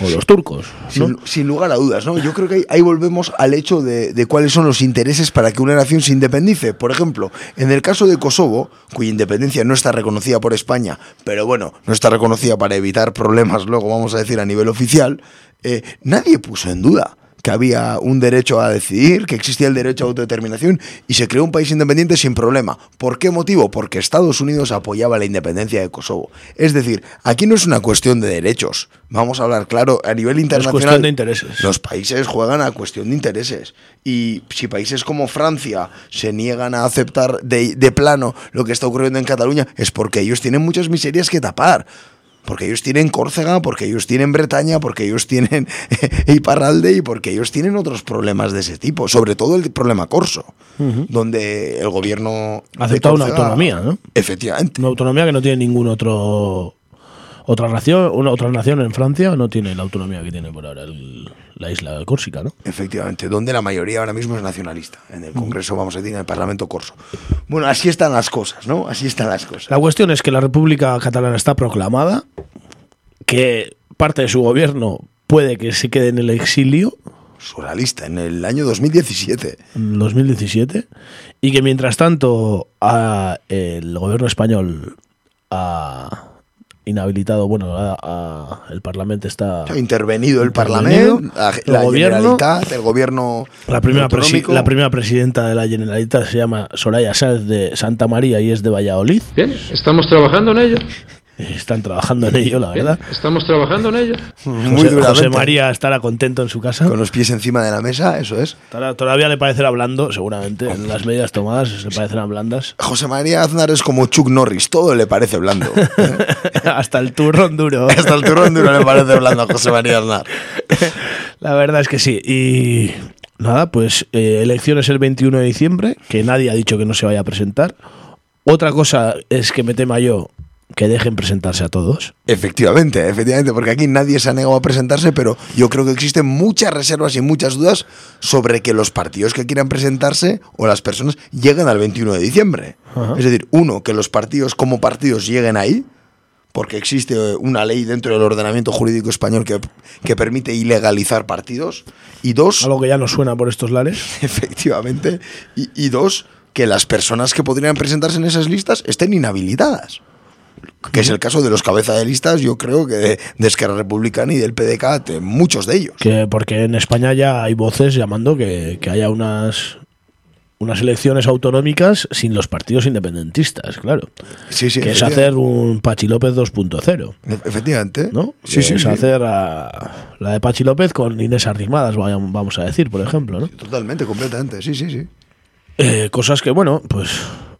o los turcos. ¿no? Sin, sin lugar a dudas, ¿no? Yo creo que ahí, ahí volvemos al hecho de, de cuáles son los intereses para que una nación se independice. Por ejemplo, en el caso de Kosovo, cuya independencia no está reconocida por España, pero bueno, no está reconocida para evitar problemas, luego vamos a decir a nivel oficial, eh, nadie puso en duda que había un derecho a decidir, que existía el derecho a autodeterminación y se creó un país independiente sin problema. ¿Por qué motivo? Porque Estados Unidos apoyaba la independencia de Kosovo. Es decir, aquí no es una cuestión de derechos. Vamos a hablar claro, a nivel internacional. cuestión de intereses. Los países juegan a cuestión de intereses. Y si países como Francia se niegan a aceptar de, de plano lo que está ocurriendo en Cataluña, es porque ellos tienen muchas miserias que tapar. Porque ellos tienen Córcega, porque ellos tienen Bretaña, porque ellos tienen Iparralde y porque ellos tienen otros problemas de ese tipo, sobre todo el problema corso, donde el gobierno Ha aceptado una autonomía, ¿no? Efectivamente. Una autonomía que no tiene ningún otro. Otra nación, una otra nación en Francia no tiene la autonomía que tiene por ahora el- la isla de Córsica, ¿no? Efectivamente, donde la mayoría ahora mismo es nacionalista, en el Congreso, vamos a decir, en el Parlamento Corso. Bueno, así están las cosas, ¿no? Así están las cosas. La cuestión es que la República Catalana está proclamada, que parte de su gobierno puede que se quede en el exilio Surrealista, en el año 2017. en 2017 y que mientras tanto a- el gobierno español ha inhabilitado, bueno, a- a- el Parlamento está Ha intervenido el Parlamento, la, el la gobierno, Generalitat, el gobierno la primera, la primera presidenta de la Generalitat se llama Soraya Sáenz de Santa María y es de Valladolid. Bien, estamos trabajando en ello. Están trabajando en ello, la verdad. Estamos trabajando en ello. Muy José, duramente. José María estará contento en su casa. Con los pies encima de la mesa, eso es. Todavía- Todavía le parecerá blando, seguramente. En las medidas tomadas se parecerán blandas. José María Aznar es como Chuck Norris, todo le parece blando. Hasta el turrón duro. Hasta el turrón duro le parece blando a José María Aznar. La verdad es que sí. Y nada, pues eh, elecciones el 21 de diciembre, que nadie ha dicho que no se vaya a presentar. Otra cosa es que me tema yo que dejen presentarse a todos. Efectivamente, efectivamente, porque aquí nadie se ha negado a presentarse, pero yo creo que existen muchas reservas y muchas dudas sobre que los partidos que quieran presentarse o las personas lleguen al 21 de diciembre. Ajá. Es decir, uno, que los partidos como partidos lleguen ahí, porque existe una ley dentro del ordenamiento jurídico español que, que permite ilegalizar partidos, y dos... Algo que ya nos suena por estos lares. Efectivamente, y, y dos, que las personas que podrían presentarse en esas listas estén inhabilitadas. Que es el caso de los cabeza de listas, yo creo que de, de Esquerra Republicana y del PDK, de muchos de ellos. Que porque en España ya hay voces llamando que, que haya unas unas elecciones autonómicas sin los partidos independentistas, claro. Sí, sí, que es hacer un Pachi López 2.0. E- Efectivamente. ¿No? Sí, sí, es sí. hacer a- la de Pachi López con Inés Arrimadas, vamos a decir, por ejemplo, ¿no? Totalmente, completamente, sí, sí, sí. Eh, cosas que, bueno, pues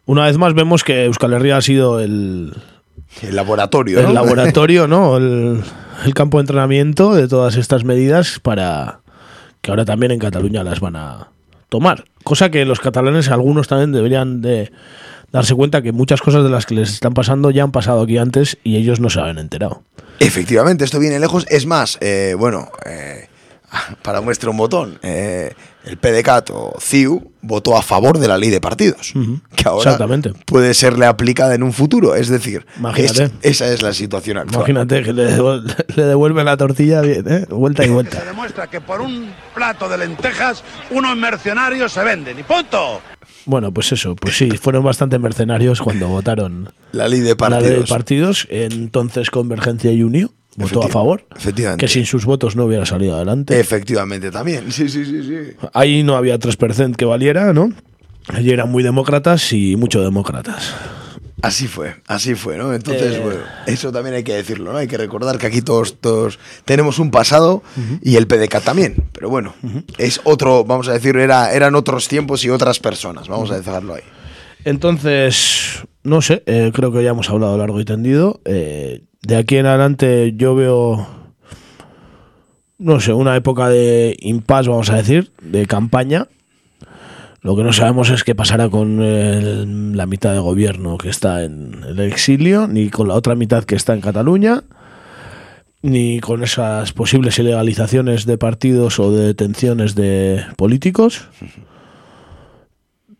una vez más vemos que Euskal Herria ha sido el, El laboratorio, el ¿no? laboratorio, ¿no? El, el campo de entrenamiento de todas estas medidas para que ahora también en Cataluña las van a tomar. Cosa que los catalanes, algunos también deberían de darse cuenta que muchas cosas de las que les están pasando ya han pasado aquí antes y ellos no se habían enterado. Efectivamente, esto viene lejos. Es más, eh, bueno, eh, para muestra un botón, eh, el PDCAT o CIU votó a favor de la ley de partidos, que ahora Exactamente. puede serle aplicada en un futuro. Es decir, Imagínate. es- esa es la situación actual. Imagínate que le, devol- le devuelven la tortilla bien, ¿eh? Vuelta y vuelta. Se demuestra que por un plato de lentejas unos mercenarios se venden y punto. Bueno, pues eso, pues sí, fueron bastante mercenarios cuando votaron La ley de la ley de partidos. partidos. Entonces Convergencia y Unión votó a favor. efectivamente. Que sin sus votos no hubiera salido adelante. Efectivamente, también. Sí, sí, sí, sí. Ahí no había 3% que valiera, ¿no? Allí eran muy demócratas y mucho demócratas. Así fue, así fue, ¿no? Entonces, Eh. bueno, eso también hay que decirlo, ¿no? Hay que recordar que aquí todos, todos tenemos un pasado y el PDK también. Pero bueno, es otro, vamos a decir, era, eran otros tiempos y otras personas, vamos a dejarlo ahí. Entonces, no sé, eh, creo que ya hemos hablado largo y tendido. Eh, de aquí en adelante yo veo, no sé, una época de impasse, vamos a decir, de campaña. Lo que no sabemos es qué pasará con el- la mitad de gobierno que está en el exilio, ni con la otra mitad que está en Cataluña, ni con esas posibles ilegalizaciones de partidos o de detenciones de políticos.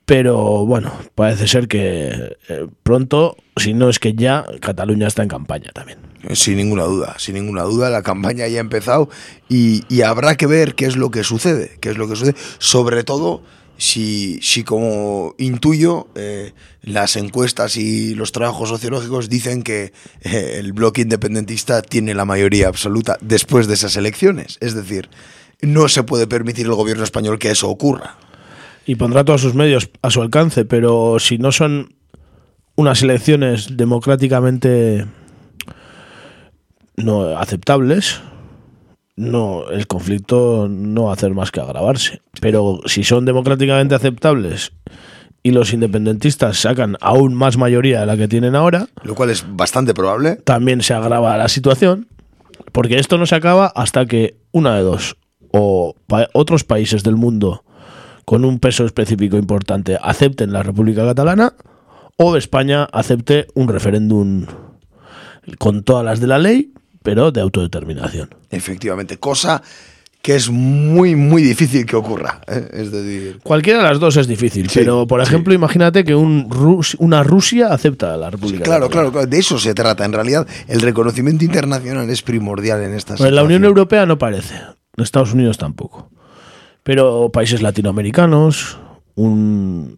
Pero bueno, parece ser que eh, pronto, si no es que ya, Cataluña está en campaña también. Sin ninguna duda, sin ninguna duda, la campaña ya ha empezado y, habrá que ver qué es lo que sucede, qué es lo que sucede, sobre todo si, si como intuyo, eh, las encuestas y los trabajos sociológicos dicen que eh, el bloque independentista tiene la mayoría absoluta después de esas elecciones. Es decir, no se puede permitir el gobierno español que eso ocurra. Y pondrá todos sus medios a su alcance, pero si no son unas elecciones democráticamente no aceptables, no el conflicto no va a hacer más que agravarse. Pero si son democráticamente aceptables y los independentistas sacan aún más mayoría de la que tienen ahora, Lo cual es bastante probable. también se agrava la situación, porque esto no se acaba hasta que una de dos, o pa- otros países del mundo con un peso específico importante acepten la República Catalana, o España acepte un referéndum con todas las de la ley, pero de autodeterminación. Efectivamente, cosa que es muy, muy difícil que ocurra. ¿eh? Es decir, Cualquiera de las dos es difícil, Sí, pero por ejemplo, imagínate que un Rus- una Rusia acepta la República claro, claro, claro, de eso se trata. En realidad, el reconocimiento internacional es primordial en estas Pues la Unión Europea no parece, en Estados Unidos tampoco. Pero países latinoamericanos, un,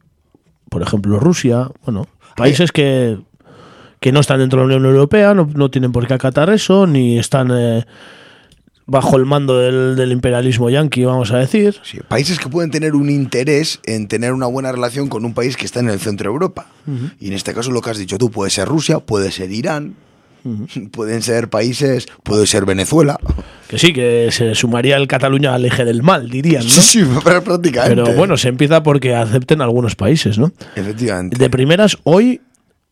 por ejemplo Rusia, bueno, países que, que no están dentro de la Unión Europea, no, no tienen por qué acatar eso, ni están eh, bajo el mando del, del imperialismo yanqui, vamos a decir. Países que pueden tener un interés en tener una buena relación con un país que está en el centro de Europa. Y en este caso lo que has dicho tú, puede ser Rusia, puede ser Irán, pueden ser países, puede ser Venezuela. Que sí, que se sumaría el Cataluña al eje del mal, dirían, ¿no? Sí, sí, pr- prácticamente. Pero bueno, se empieza porque acepten algunos países, ¿no? Efectivamente. De primeras, hoy,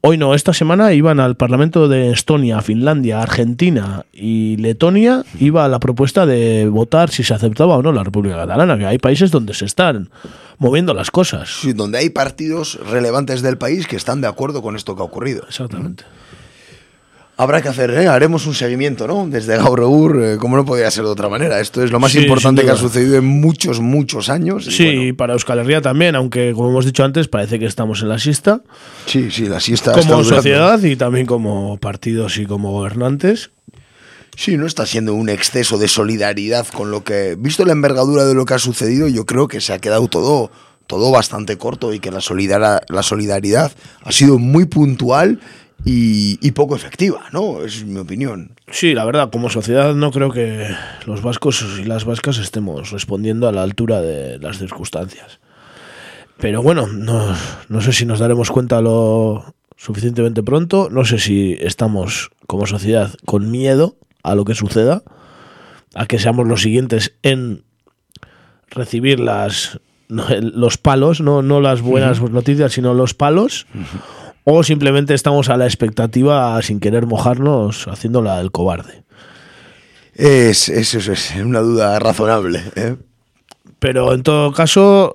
hoy no, esta semana iban al Parlamento de Estonia, Finlandia, Argentina y Letonia, iba a la propuesta de votar si se aceptaba o no la República Catalana, que hay países donde se están moviendo las cosas. Sí, donde hay partidos relevantes del país que están de acuerdo con esto que ha ocurrido. Exactamente. Habrá que hacer, ¿eh? haremos un seguimiento, ¿no? Desde Gaur Egur, eh, como no podía ser de otra manera. Esto es lo más Sí, importante que ha sucedido en muchos, muchos años. y Sí, bueno, y para Euskal Herria también, aunque como hemos dicho antes, parece que estamos en la siesta. Sí, sí, la siesta Como durando. sociedad y también como partidos y como gobernantes. Sí, no está siendo un exceso de solidaridad con lo que, visto la envergadura de lo que ha sucedido, yo creo que se ha quedado todo, todo bastante corto y que la, solidara- la solidaridad ha sido muy puntual y, y poco efectiva, ¿no? Es mi opinión. Sí, la verdad, como sociedad no creo que los vascos y las vascas estemos respondiendo a la altura de las circunstancias. Pero bueno, no, no sé si nos daremos cuenta lo suficientemente pronto, no sé si estamos como sociedad con miedo a lo que suceda, a que seamos los siguientes en recibir las los palos, no, no las buenas Ujú. noticias, sino los palos, o simplemente estamos a la expectativa sin querer mojarnos haciéndola del cobarde. Es, es, es, es una duda razonable. ¿eh? Pero en todo caso,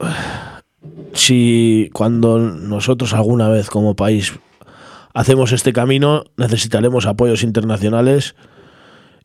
si cuando nosotros alguna vez como país hacemos este camino, necesitaremos apoyos internacionales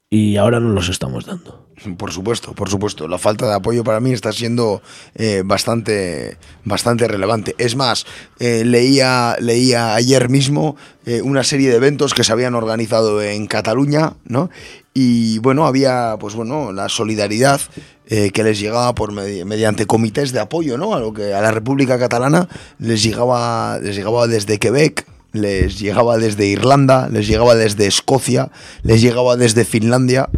y ahora no los estamos dando. Por supuesto, por supuesto. La falta de apoyo para mí está siendo eh, bastante, bastante relevante. Es más, eh, leía, leía ayer mismo eh, una serie de eventos que se habían organizado en Cataluña, ¿no? Y bueno, había, pues bueno, la solidaridad eh, que les llegaba por medi- mediante comités de apoyo, ¿no? A lo que a la República Catalana les llegaba, les llegaba desde Quebec, les llegaba desde Irlanda, les llegaba desde Escocia, les llegaba desde Finlandia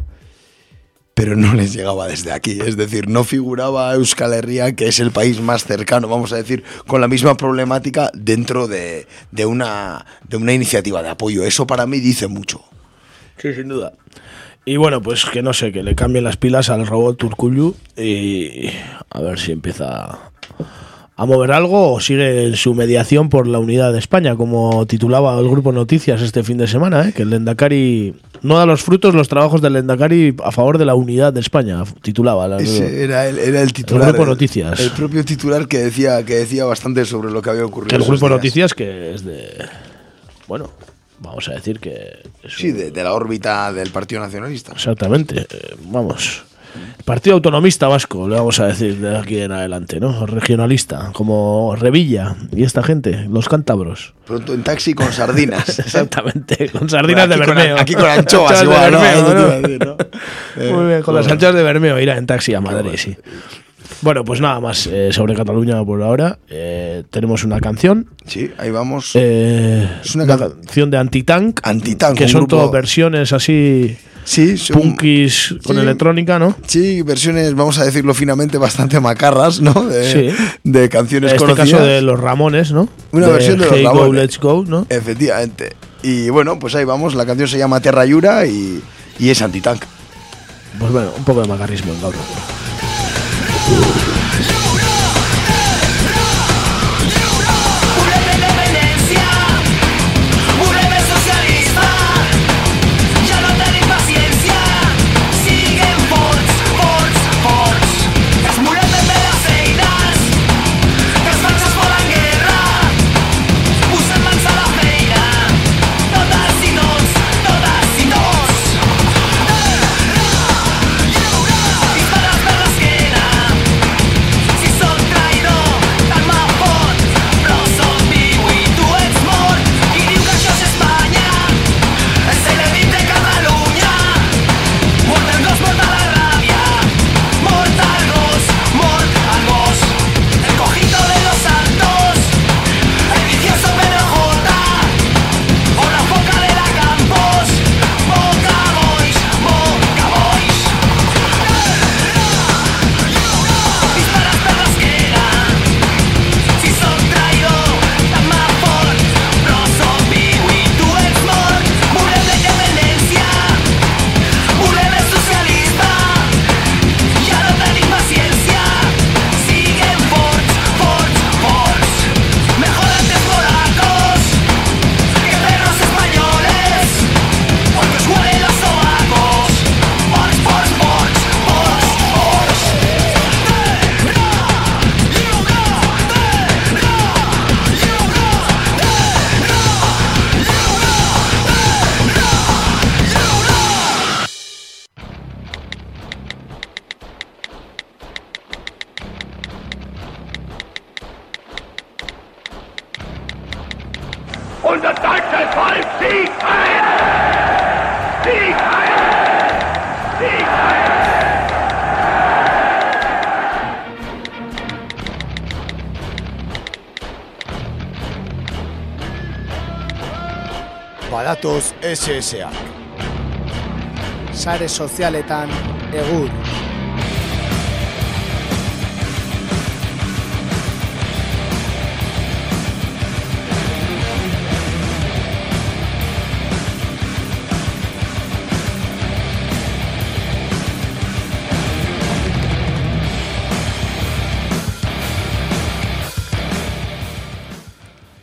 pero no les llegaba desde aquí. Es decir, no figuraba Euskal Herria, que es el país más cercano, vamos a decir, con la misma problemática dentro de, de una, de una iniciativa de apoyo. Eso para mí dice mucho. Sí, sin duda. Y bueno, pues que no sé, que le cambien las pilas al robot Turcullu y a ver si empieza a mover algo o sigue en su mediación por la unidad de España, como titulaba el grupo Noticias este fin de semana, ¿eh? que el Lendakari no da los frutos los trabajos del Lendakari a favor de la unidad de España, titulaba. la- Ese era el, era el titular. grupo el- Noticias. El propio titular que decía, que decía bastante sobre lo que había ocurrido. el grupo días. Noticias que es de... Bueno, vamos a decir que... es Sí, de, de la órbita del Partido Nacionalista. Exactamente, eh, vamos. Partido Autonomista Vasco, le vamos a decir de aquí en adelante, ¿no? Regionalista, como Revilla y esta gente, los cántabros. Pronto en taxi con sardinas. Exactamente, con sardinas Bueno, de con- Bermeo. aquí con anchoas igual, ¿no? Muy bien, con las anchoas de Bermeo, ir en taxi a Madrid, sí. Bueno, pues nada más eh, sobre Cataluña por ahora. Eh, tenemos una canción. Sí, ahí vamos. Eh, Es una una can- canción de Antitank. Antitank, Que son todas versiones así. Sí, son- punkis con Sí. electrónica, ¿no? Sí, versiones, vamos a decirlo finamente, bastante macarras, ¿no? De, Sí. de canciones En este conocidas. caso de los Ramones, ¿no? Una versión de los Go, Ramones. Let's Go, ¿no? Efectivamente. Y bueno, pues ahí vamos. La canción se llama Terra Yura y, y es antitank. Pues bueno, un poco de macarrismo en sozialetan egur.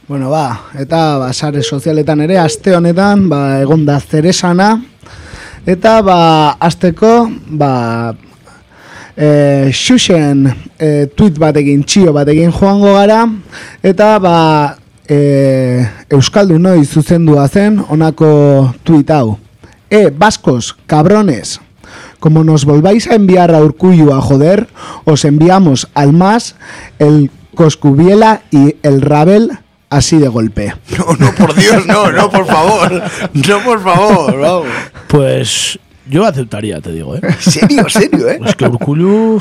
Bueno, ba, eta ba, sare sozialetan ere, aste honetan, ba, egon da zeresana, eta ba, asteko, ba, e, xuxen e, tweet batekin, txio batekin joango gara, eta ba, e, Euskaldu noi zuzendua zen, honako tweet hau. E, vascos, cabrones, como nos volváis a enviar a Urcuyu a joder, os enviamos al más el Coscubiela y el Rabel así de golpe. No, no, por Dios, no, no, por favor. No, por favor, vamos. Pues yo aceptaría, te digo, ¿eh? Serio, serio, ¿eh? Es que Urkulu...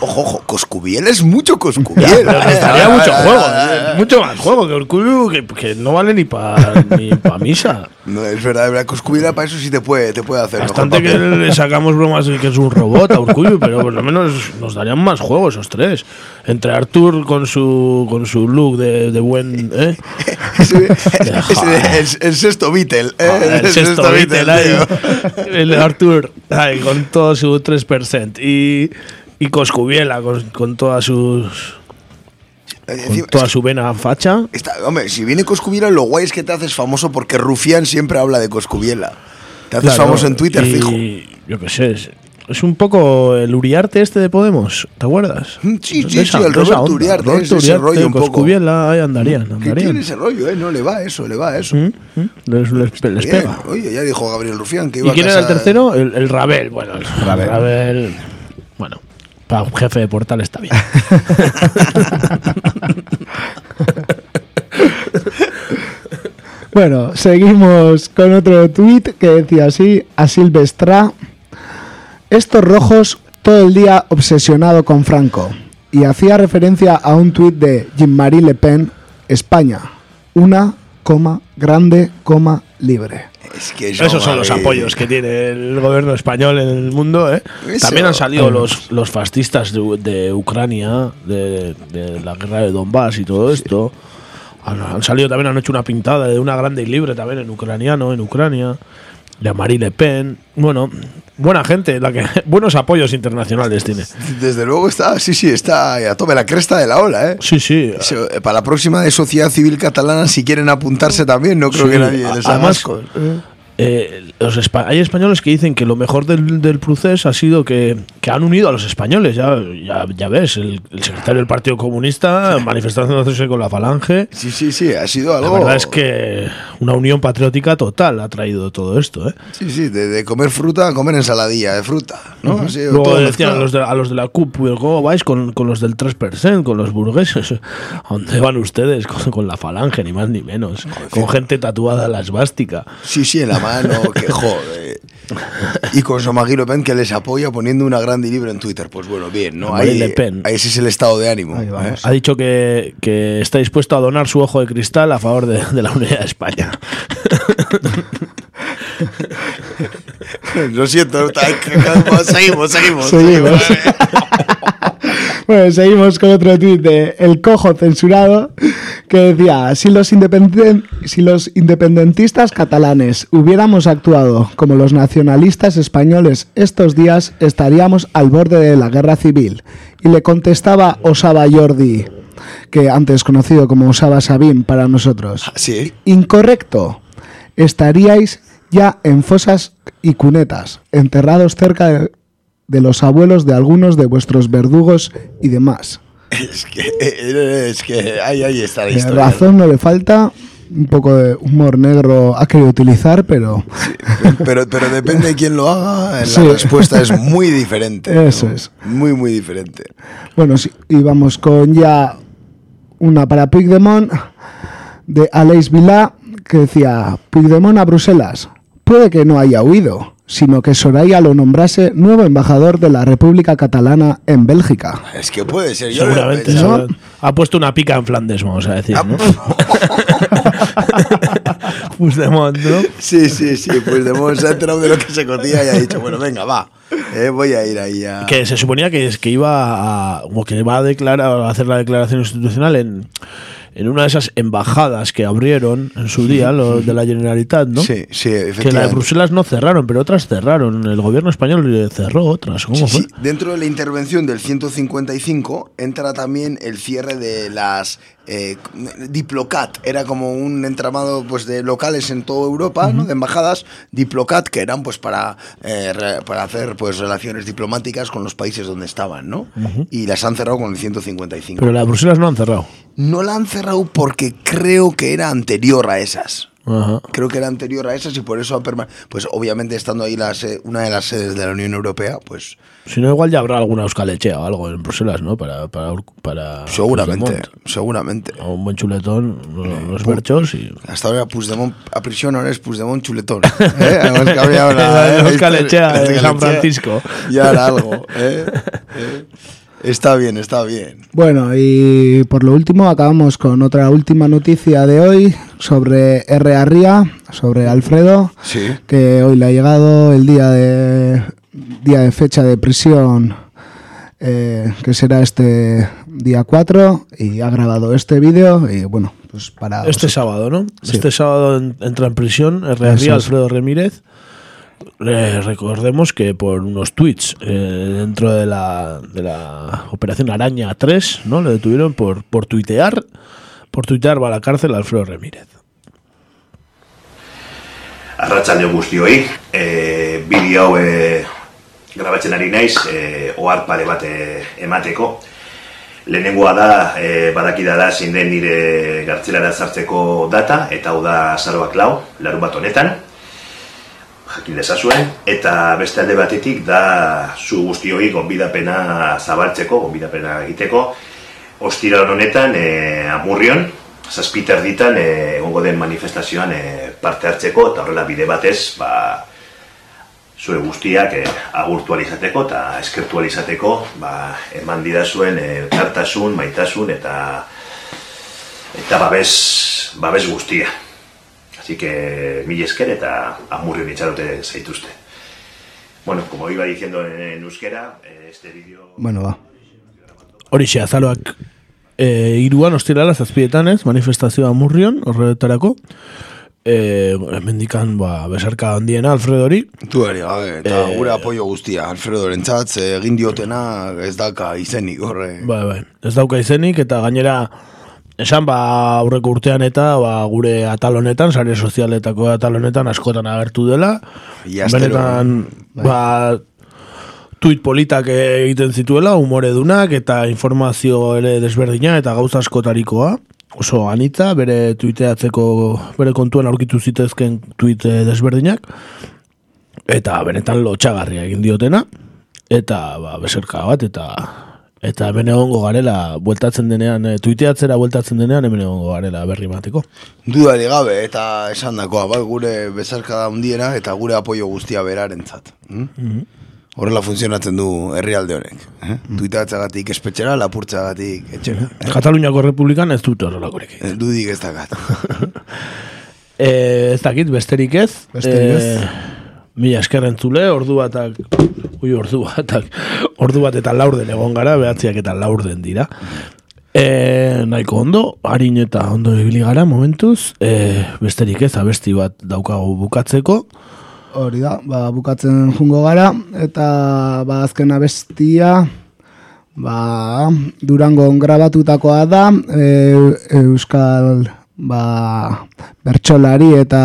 Ojo, ojo, Coscubiel es mucho Coscubiel. Pero necesitaría Ah, mucho juego, ah. mucho más juego que Urkulu, que, que no vale ni para ni pa misa. No, es verdad, es verdad. Coscubiela para eso sí te puede, te puede hacer. Bastante que le sacamos bromas de que es un robot a Urkullu, pero por lo menos nos darían más juegos esos tres. Entre Artur con su con su look de, de buen... ¿eh? Ese- ese- el, el sexto Beatle. ¿eh? Joder, el sexto Beatle, tío. ahí. El Artur con todo su 3%. Y, y Coscubiela con, con todas sus... Con toda su vena facha. Está- hombre, si viene Coscubiela, lo guay es que te haces famoso porque Rufián siempre habla de Coscubiela. Te haces Claro, famoso en Twitter, y fijo. Yo qué sé. Es, es un poco el Uriarte este de Podemos, ¿te acuerdas? Mm, sí, De sí, esa- sí, el Roberto onda. Uriarte, Roberto es ese Uriarte, rollo un poco. Coscubiela, ahí andarían, Que andarían. tiene ese rollo, ¿eh? No le va eso, le va eso. Mm, mm, Les, les- les pega. Oye, ya dijo Gabriel Rufián que ¿Y iba quién a era el casa- tercero? El, el Rabel. Bueno, el Rabel. Rabel. Bueno, para un jefe de portal está bien. Bueno, seguimos con otro tuit que decía así, a Silvestra, estos rojos todo el día obsesionado con Franco. Y hacía referencia a un tuit de Jean-Marie Le Pen, España, una, coma, grande, coma, libre. Es que Esos son los apoyos que tiene el gobierno español en el mundo. ¿eh? Eso. También han salido los, los fascistas de, de Ucrania, de, de la guerra de Donbass y todo esto. Han, han salido también, han hecho una pintada de una grande y libre también en ucraniano, en Ucrania. De Marie Le Pen. Bueno, buena gente, la que, buenos apoyos internacionales tiene. Desde luego está, sí, sí, está a tope la cresta de la ola, ¿eh? Sí, sí. Eh, Para la próxima de Sociedad Civil Catalana, si quieren apuntarse también, no creo Sí, que nadie les haga además, asco. Eh, los espa- hay españoles que dicen que lo mejor del, del proceso ha sido que, que han unido a los españoles. Ya, ya, ya ves, el, el secretario del Partido Comunista manifestándose con la falange. Sí, sí, sí, ha sido algo. La verdad es que una unión patriótica total ha traído todo esto. ¿eh? Sí, sí, de, de comer fruta a comer ensaladilla de fruta, ¿no? Ha sido Luego decían a los, de, a los de la CUP, "Pero ¿cómo vais con, con los del 3%, con los burgueses? ¿A dónde van ustedes? Con, con la falange, ni más ni menos. Con gente tatuada a la esvástica. Sí, sí, en la mano, que joder. Y con Somagui Le Pen que les apoya poniendo una grande libre en Twitter. Pues bueno, bien, ¿no? Ahí, Le Pen. ahí es el estado de ánimo. ¿eh? Ha dicho que, que está dispuesto a donar su ojo de cristal a favor de, de la unidad de España. Lo siento, no, está- seguimos, seguimos. Seguimos. Bueno, seguimos con otro tuit de El Cojo censurado que decía, si los, independen- si los independentistas catalanes hubiéramos actuado como los nacionalistas españoles estos días, estaríamos al borde de la guerra civil. Y le contestaba Osaba Jordi, que antes conocido como Osaba Sabin para nosotros. Sí. Incorrecto. Estaríais ya en fosas y cunetas, enterrados cerca de, de los abuelos de algunos de vuestros verdugos y demás. Es que, es que ahí, ahí está la Eh, historia. razón no le falta, un poco de humor negro ha querido utilizar, pero Pero, pero depende de quién lo haga, la Sí. respuesta es muy diferente. ¿no? Eso es. Muy, muy diferente. bueno, sí, y vamos con ya una para Puigdemont de Aleix Vilá que decía, Puigdemont a Bruselas, puede que no haya huido, sino que Soraya lo nombrase nuevo embajador de la República Catalana en Bélgica. Es que puede ser, yo Seguramente. seguramente. Ha puesto una pica en Flandes, vamos a decir, ¿no? Puigdemont, ¿no? Sí, sí, sí, pues de se ha enterado de lo que se cocía y ha dicho, bueno, venga, va, eh, voy a ir ahí a... Que se suponía que, es, que iba a, o que va a declarar, a hacer la declaración institucional en, en una de esas embajadas que abrieron en su día, los de la Generalitat, ¿no? Sí, sí, Que la de efectivamente. Bruselas no cerraron, pero otras cerraron. El gobierno español cerró otras. ¿Cómo Sí, fue? sí. Dentro de la intervención del 155 entra también el cierre de las eh, Diplocat. Era como un entramado pues, de locales en toda Europa, ¿no? de embajadas Diplocat, que eran pues para, eh, re- para hacer pues relaciones diplomáticas con los países donde estaban, ¿no? Y las han cerrado con el 155. Pero la de Bruselas no han cerrado. No la han cerrado porque creo que era anterior a esas. Ajá. Creo que era anterior a esas y por eso ha. Pues obviamente estando ahí la se- una de las sedes de la Unión Europea, pues Si no, igual ya habrá alguna euskalechea o algo en Bruselas, ¿no? Para, para, para seguramente, seguramente. O un buen chuletón, los Pu- berchos y... Hasta ahora Puigdemont a prisión, ahora es Puigdemont chuletón. ¿eh? Hemos cambiado la, ¿eh? euskalechea de. San Francisco. Ya era algo. ¿eh? ¿eh? Está bien, está bien. Bueno, y por lo último acabamos con otra última noticia de hoy sobre R. Arria, sobre Alfredo, Sí. que hoy le ha llegado el día de día de fecha de prisión, eh, que será este día 4, y ha grabado este vídeo, y bueno, pues para... Este vosotros. sábado, ¿no? Sí. Este sábado en- entra en prisión R. es. Alfredo Remírez. Eh, recordemos que por unos tweets eh, dentro de la, de la operación Araña 3, ¿no? Le detuvieron por, por tuitear. Por tuitear va a la cárcel Alfredo Remírez. Arratsalde guztioi, e, bideo hau e, grabatzen ari naiz, e, ohar pare bat e, emateko. Lehenengoa da, e, badakida da zein den nire gartzelara sartzeko data, eta hau da azaroak lau, larun bat honetan, jakin dezazuen, eta beste alde batetik da zu guztioi gonbidapena zabaltzeko, gonbidapena egiteko, ostiral honetan e, amurrion, zazpiter ditan e, egongo den manifestazioan e, parte hartzeko eta horrela bide batez ba, zure guztiak e, agurtu alizateko eta eskertu alizateko ba, eman didazuen elkartasun, maitasun eta eta babes, babes guztia. Así que mil esker eta amurrion itxarote zaituzte. Bueno, como iba diciendo en, en euskera, eh, este vídeo... Bueno, va. Horixe, azaroak e, iruan ostirala zazpietan ez, manifestazioa murrion, horretarako. E, mendikan, ba, besarka handiena Alfredori. Tu ere, gabe, eta Eh, gure apoio guztia, Alfredo Rentzatz, egin diotena ez daka izenik, horre. Bai, bai. Ez dauka izenik eta gainera esan ba aurreko urtean eta ba, gure atal honetan, sare sozialetako atal honetan askotan agertu dela. Ia astero, Benetan, ba, tuit politak egiten zituela, umore dunak eta informazio ere desberdina eta gauza askotarikoa. Oso anitza, bere tuiteatzeko, bere kontuan aurkitu zitezken tuit eh, desberdinak. Eta benetan lotxagarria egin diotena. Eta ba, beserka bat, eta eta hemen egongo garela, bueltatzen denean, e, tuiteatzera bueltatzen denean, hemen egongo garela berri bateko. Dudari gabe, eta esan dakoa, bai, gure bezarka da hundiena, eta gure apoio guztia berarentzat. Mm? Horrela funtzionatzen du herrialde honek. Eh? Tuitatzagatik espetxera, lapurtzagatik etxera. Kataluniako Republikan ez dute horrelakorik. Eh, Dudik ez dakat. E, ez dakit, besterik ez. Besterik ez. E, Mila eskerren zule, ordu batak, ui, ordu batak, ordu bat eta laurden egon gara, behatziak eta laurden dira. E, nahiko ondo, harin eta ondo ibili gara momentuz, e, besterik ez, abesti bat daukagu bukatzeko. Hori da, ba, bukatzen jungo gara, eta ba, azken abestia, ba, Durango grabatutakoa da, e, Euskal ba, bertsolari eta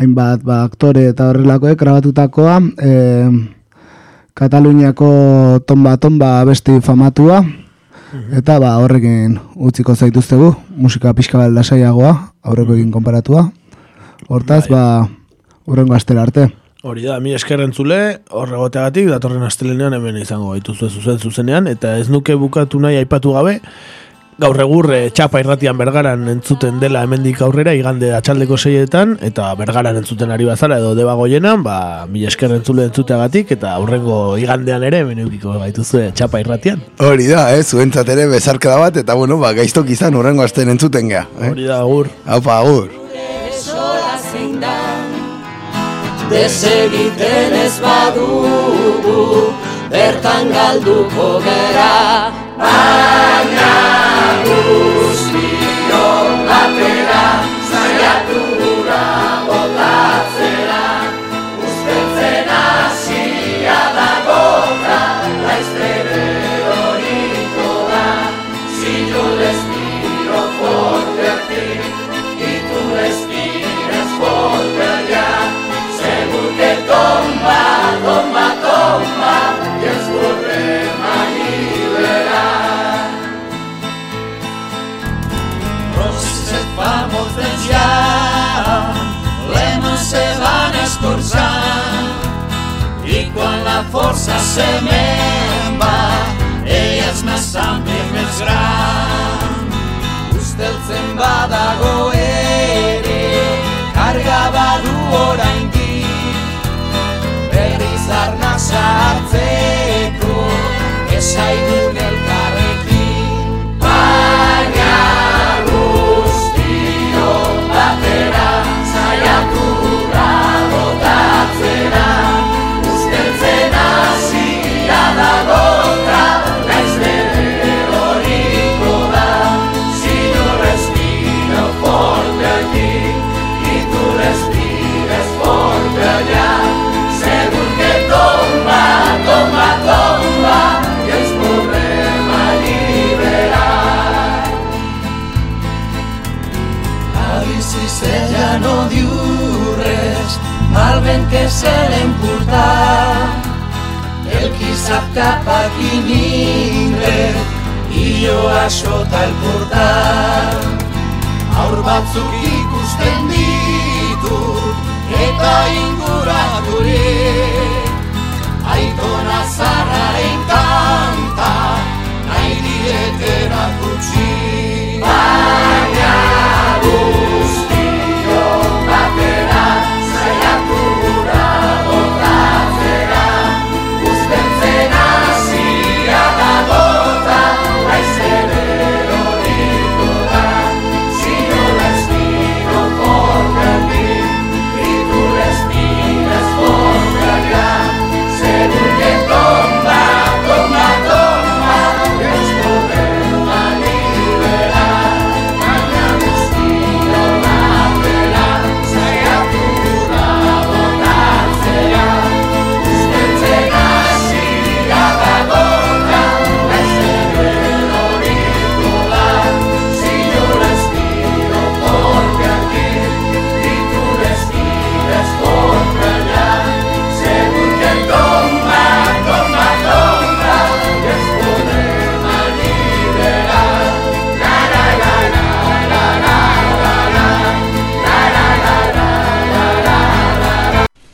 hainbat ba, aktore eta horrelakoek grabatutakoa, e, Kataluniako tomba-tomba abesti famatua, eta ba, horrekin utziko zaituztegu, musika pixka bat lasaiagoa, aurrekoekin konparatua. Hortaz, ba, urrengo astera arte. Hori da, mi eskerren zule, horregoteagatik, datorren astelenean hemen izango gaituzu zuzen zuzenean, eta ez nuke bukatu nahi aipatu gabe, gaur egur eh, txapa irratian bergaran entzuten dela hemendik aurrera igande atxaldeko seietan eta bergaran entzuten ari bazara edo deba goienan ba, mila esker entzule entzuteagatik eta aurrengo igandean ere meneukiko gaituzue txapa irratian Hori da, eh, zuentzat ere bezarka bat, eta bueno, ba, gaiztok izan urrengo asten entzuten gea. Eh? Hori da, agur. Haupa, agur. Desegiten ez badugu Bertan galduko gera Baina la pena. forza se menba Eiaz nazan birmez gran. Usteltzen badago ere Karga badu oraindik Berriz arnasa hartzeko Esaigun se l'emportà. El qui sap cap a qui tal portar aur batzuk ikusten ditut eta inguraturik aitona zan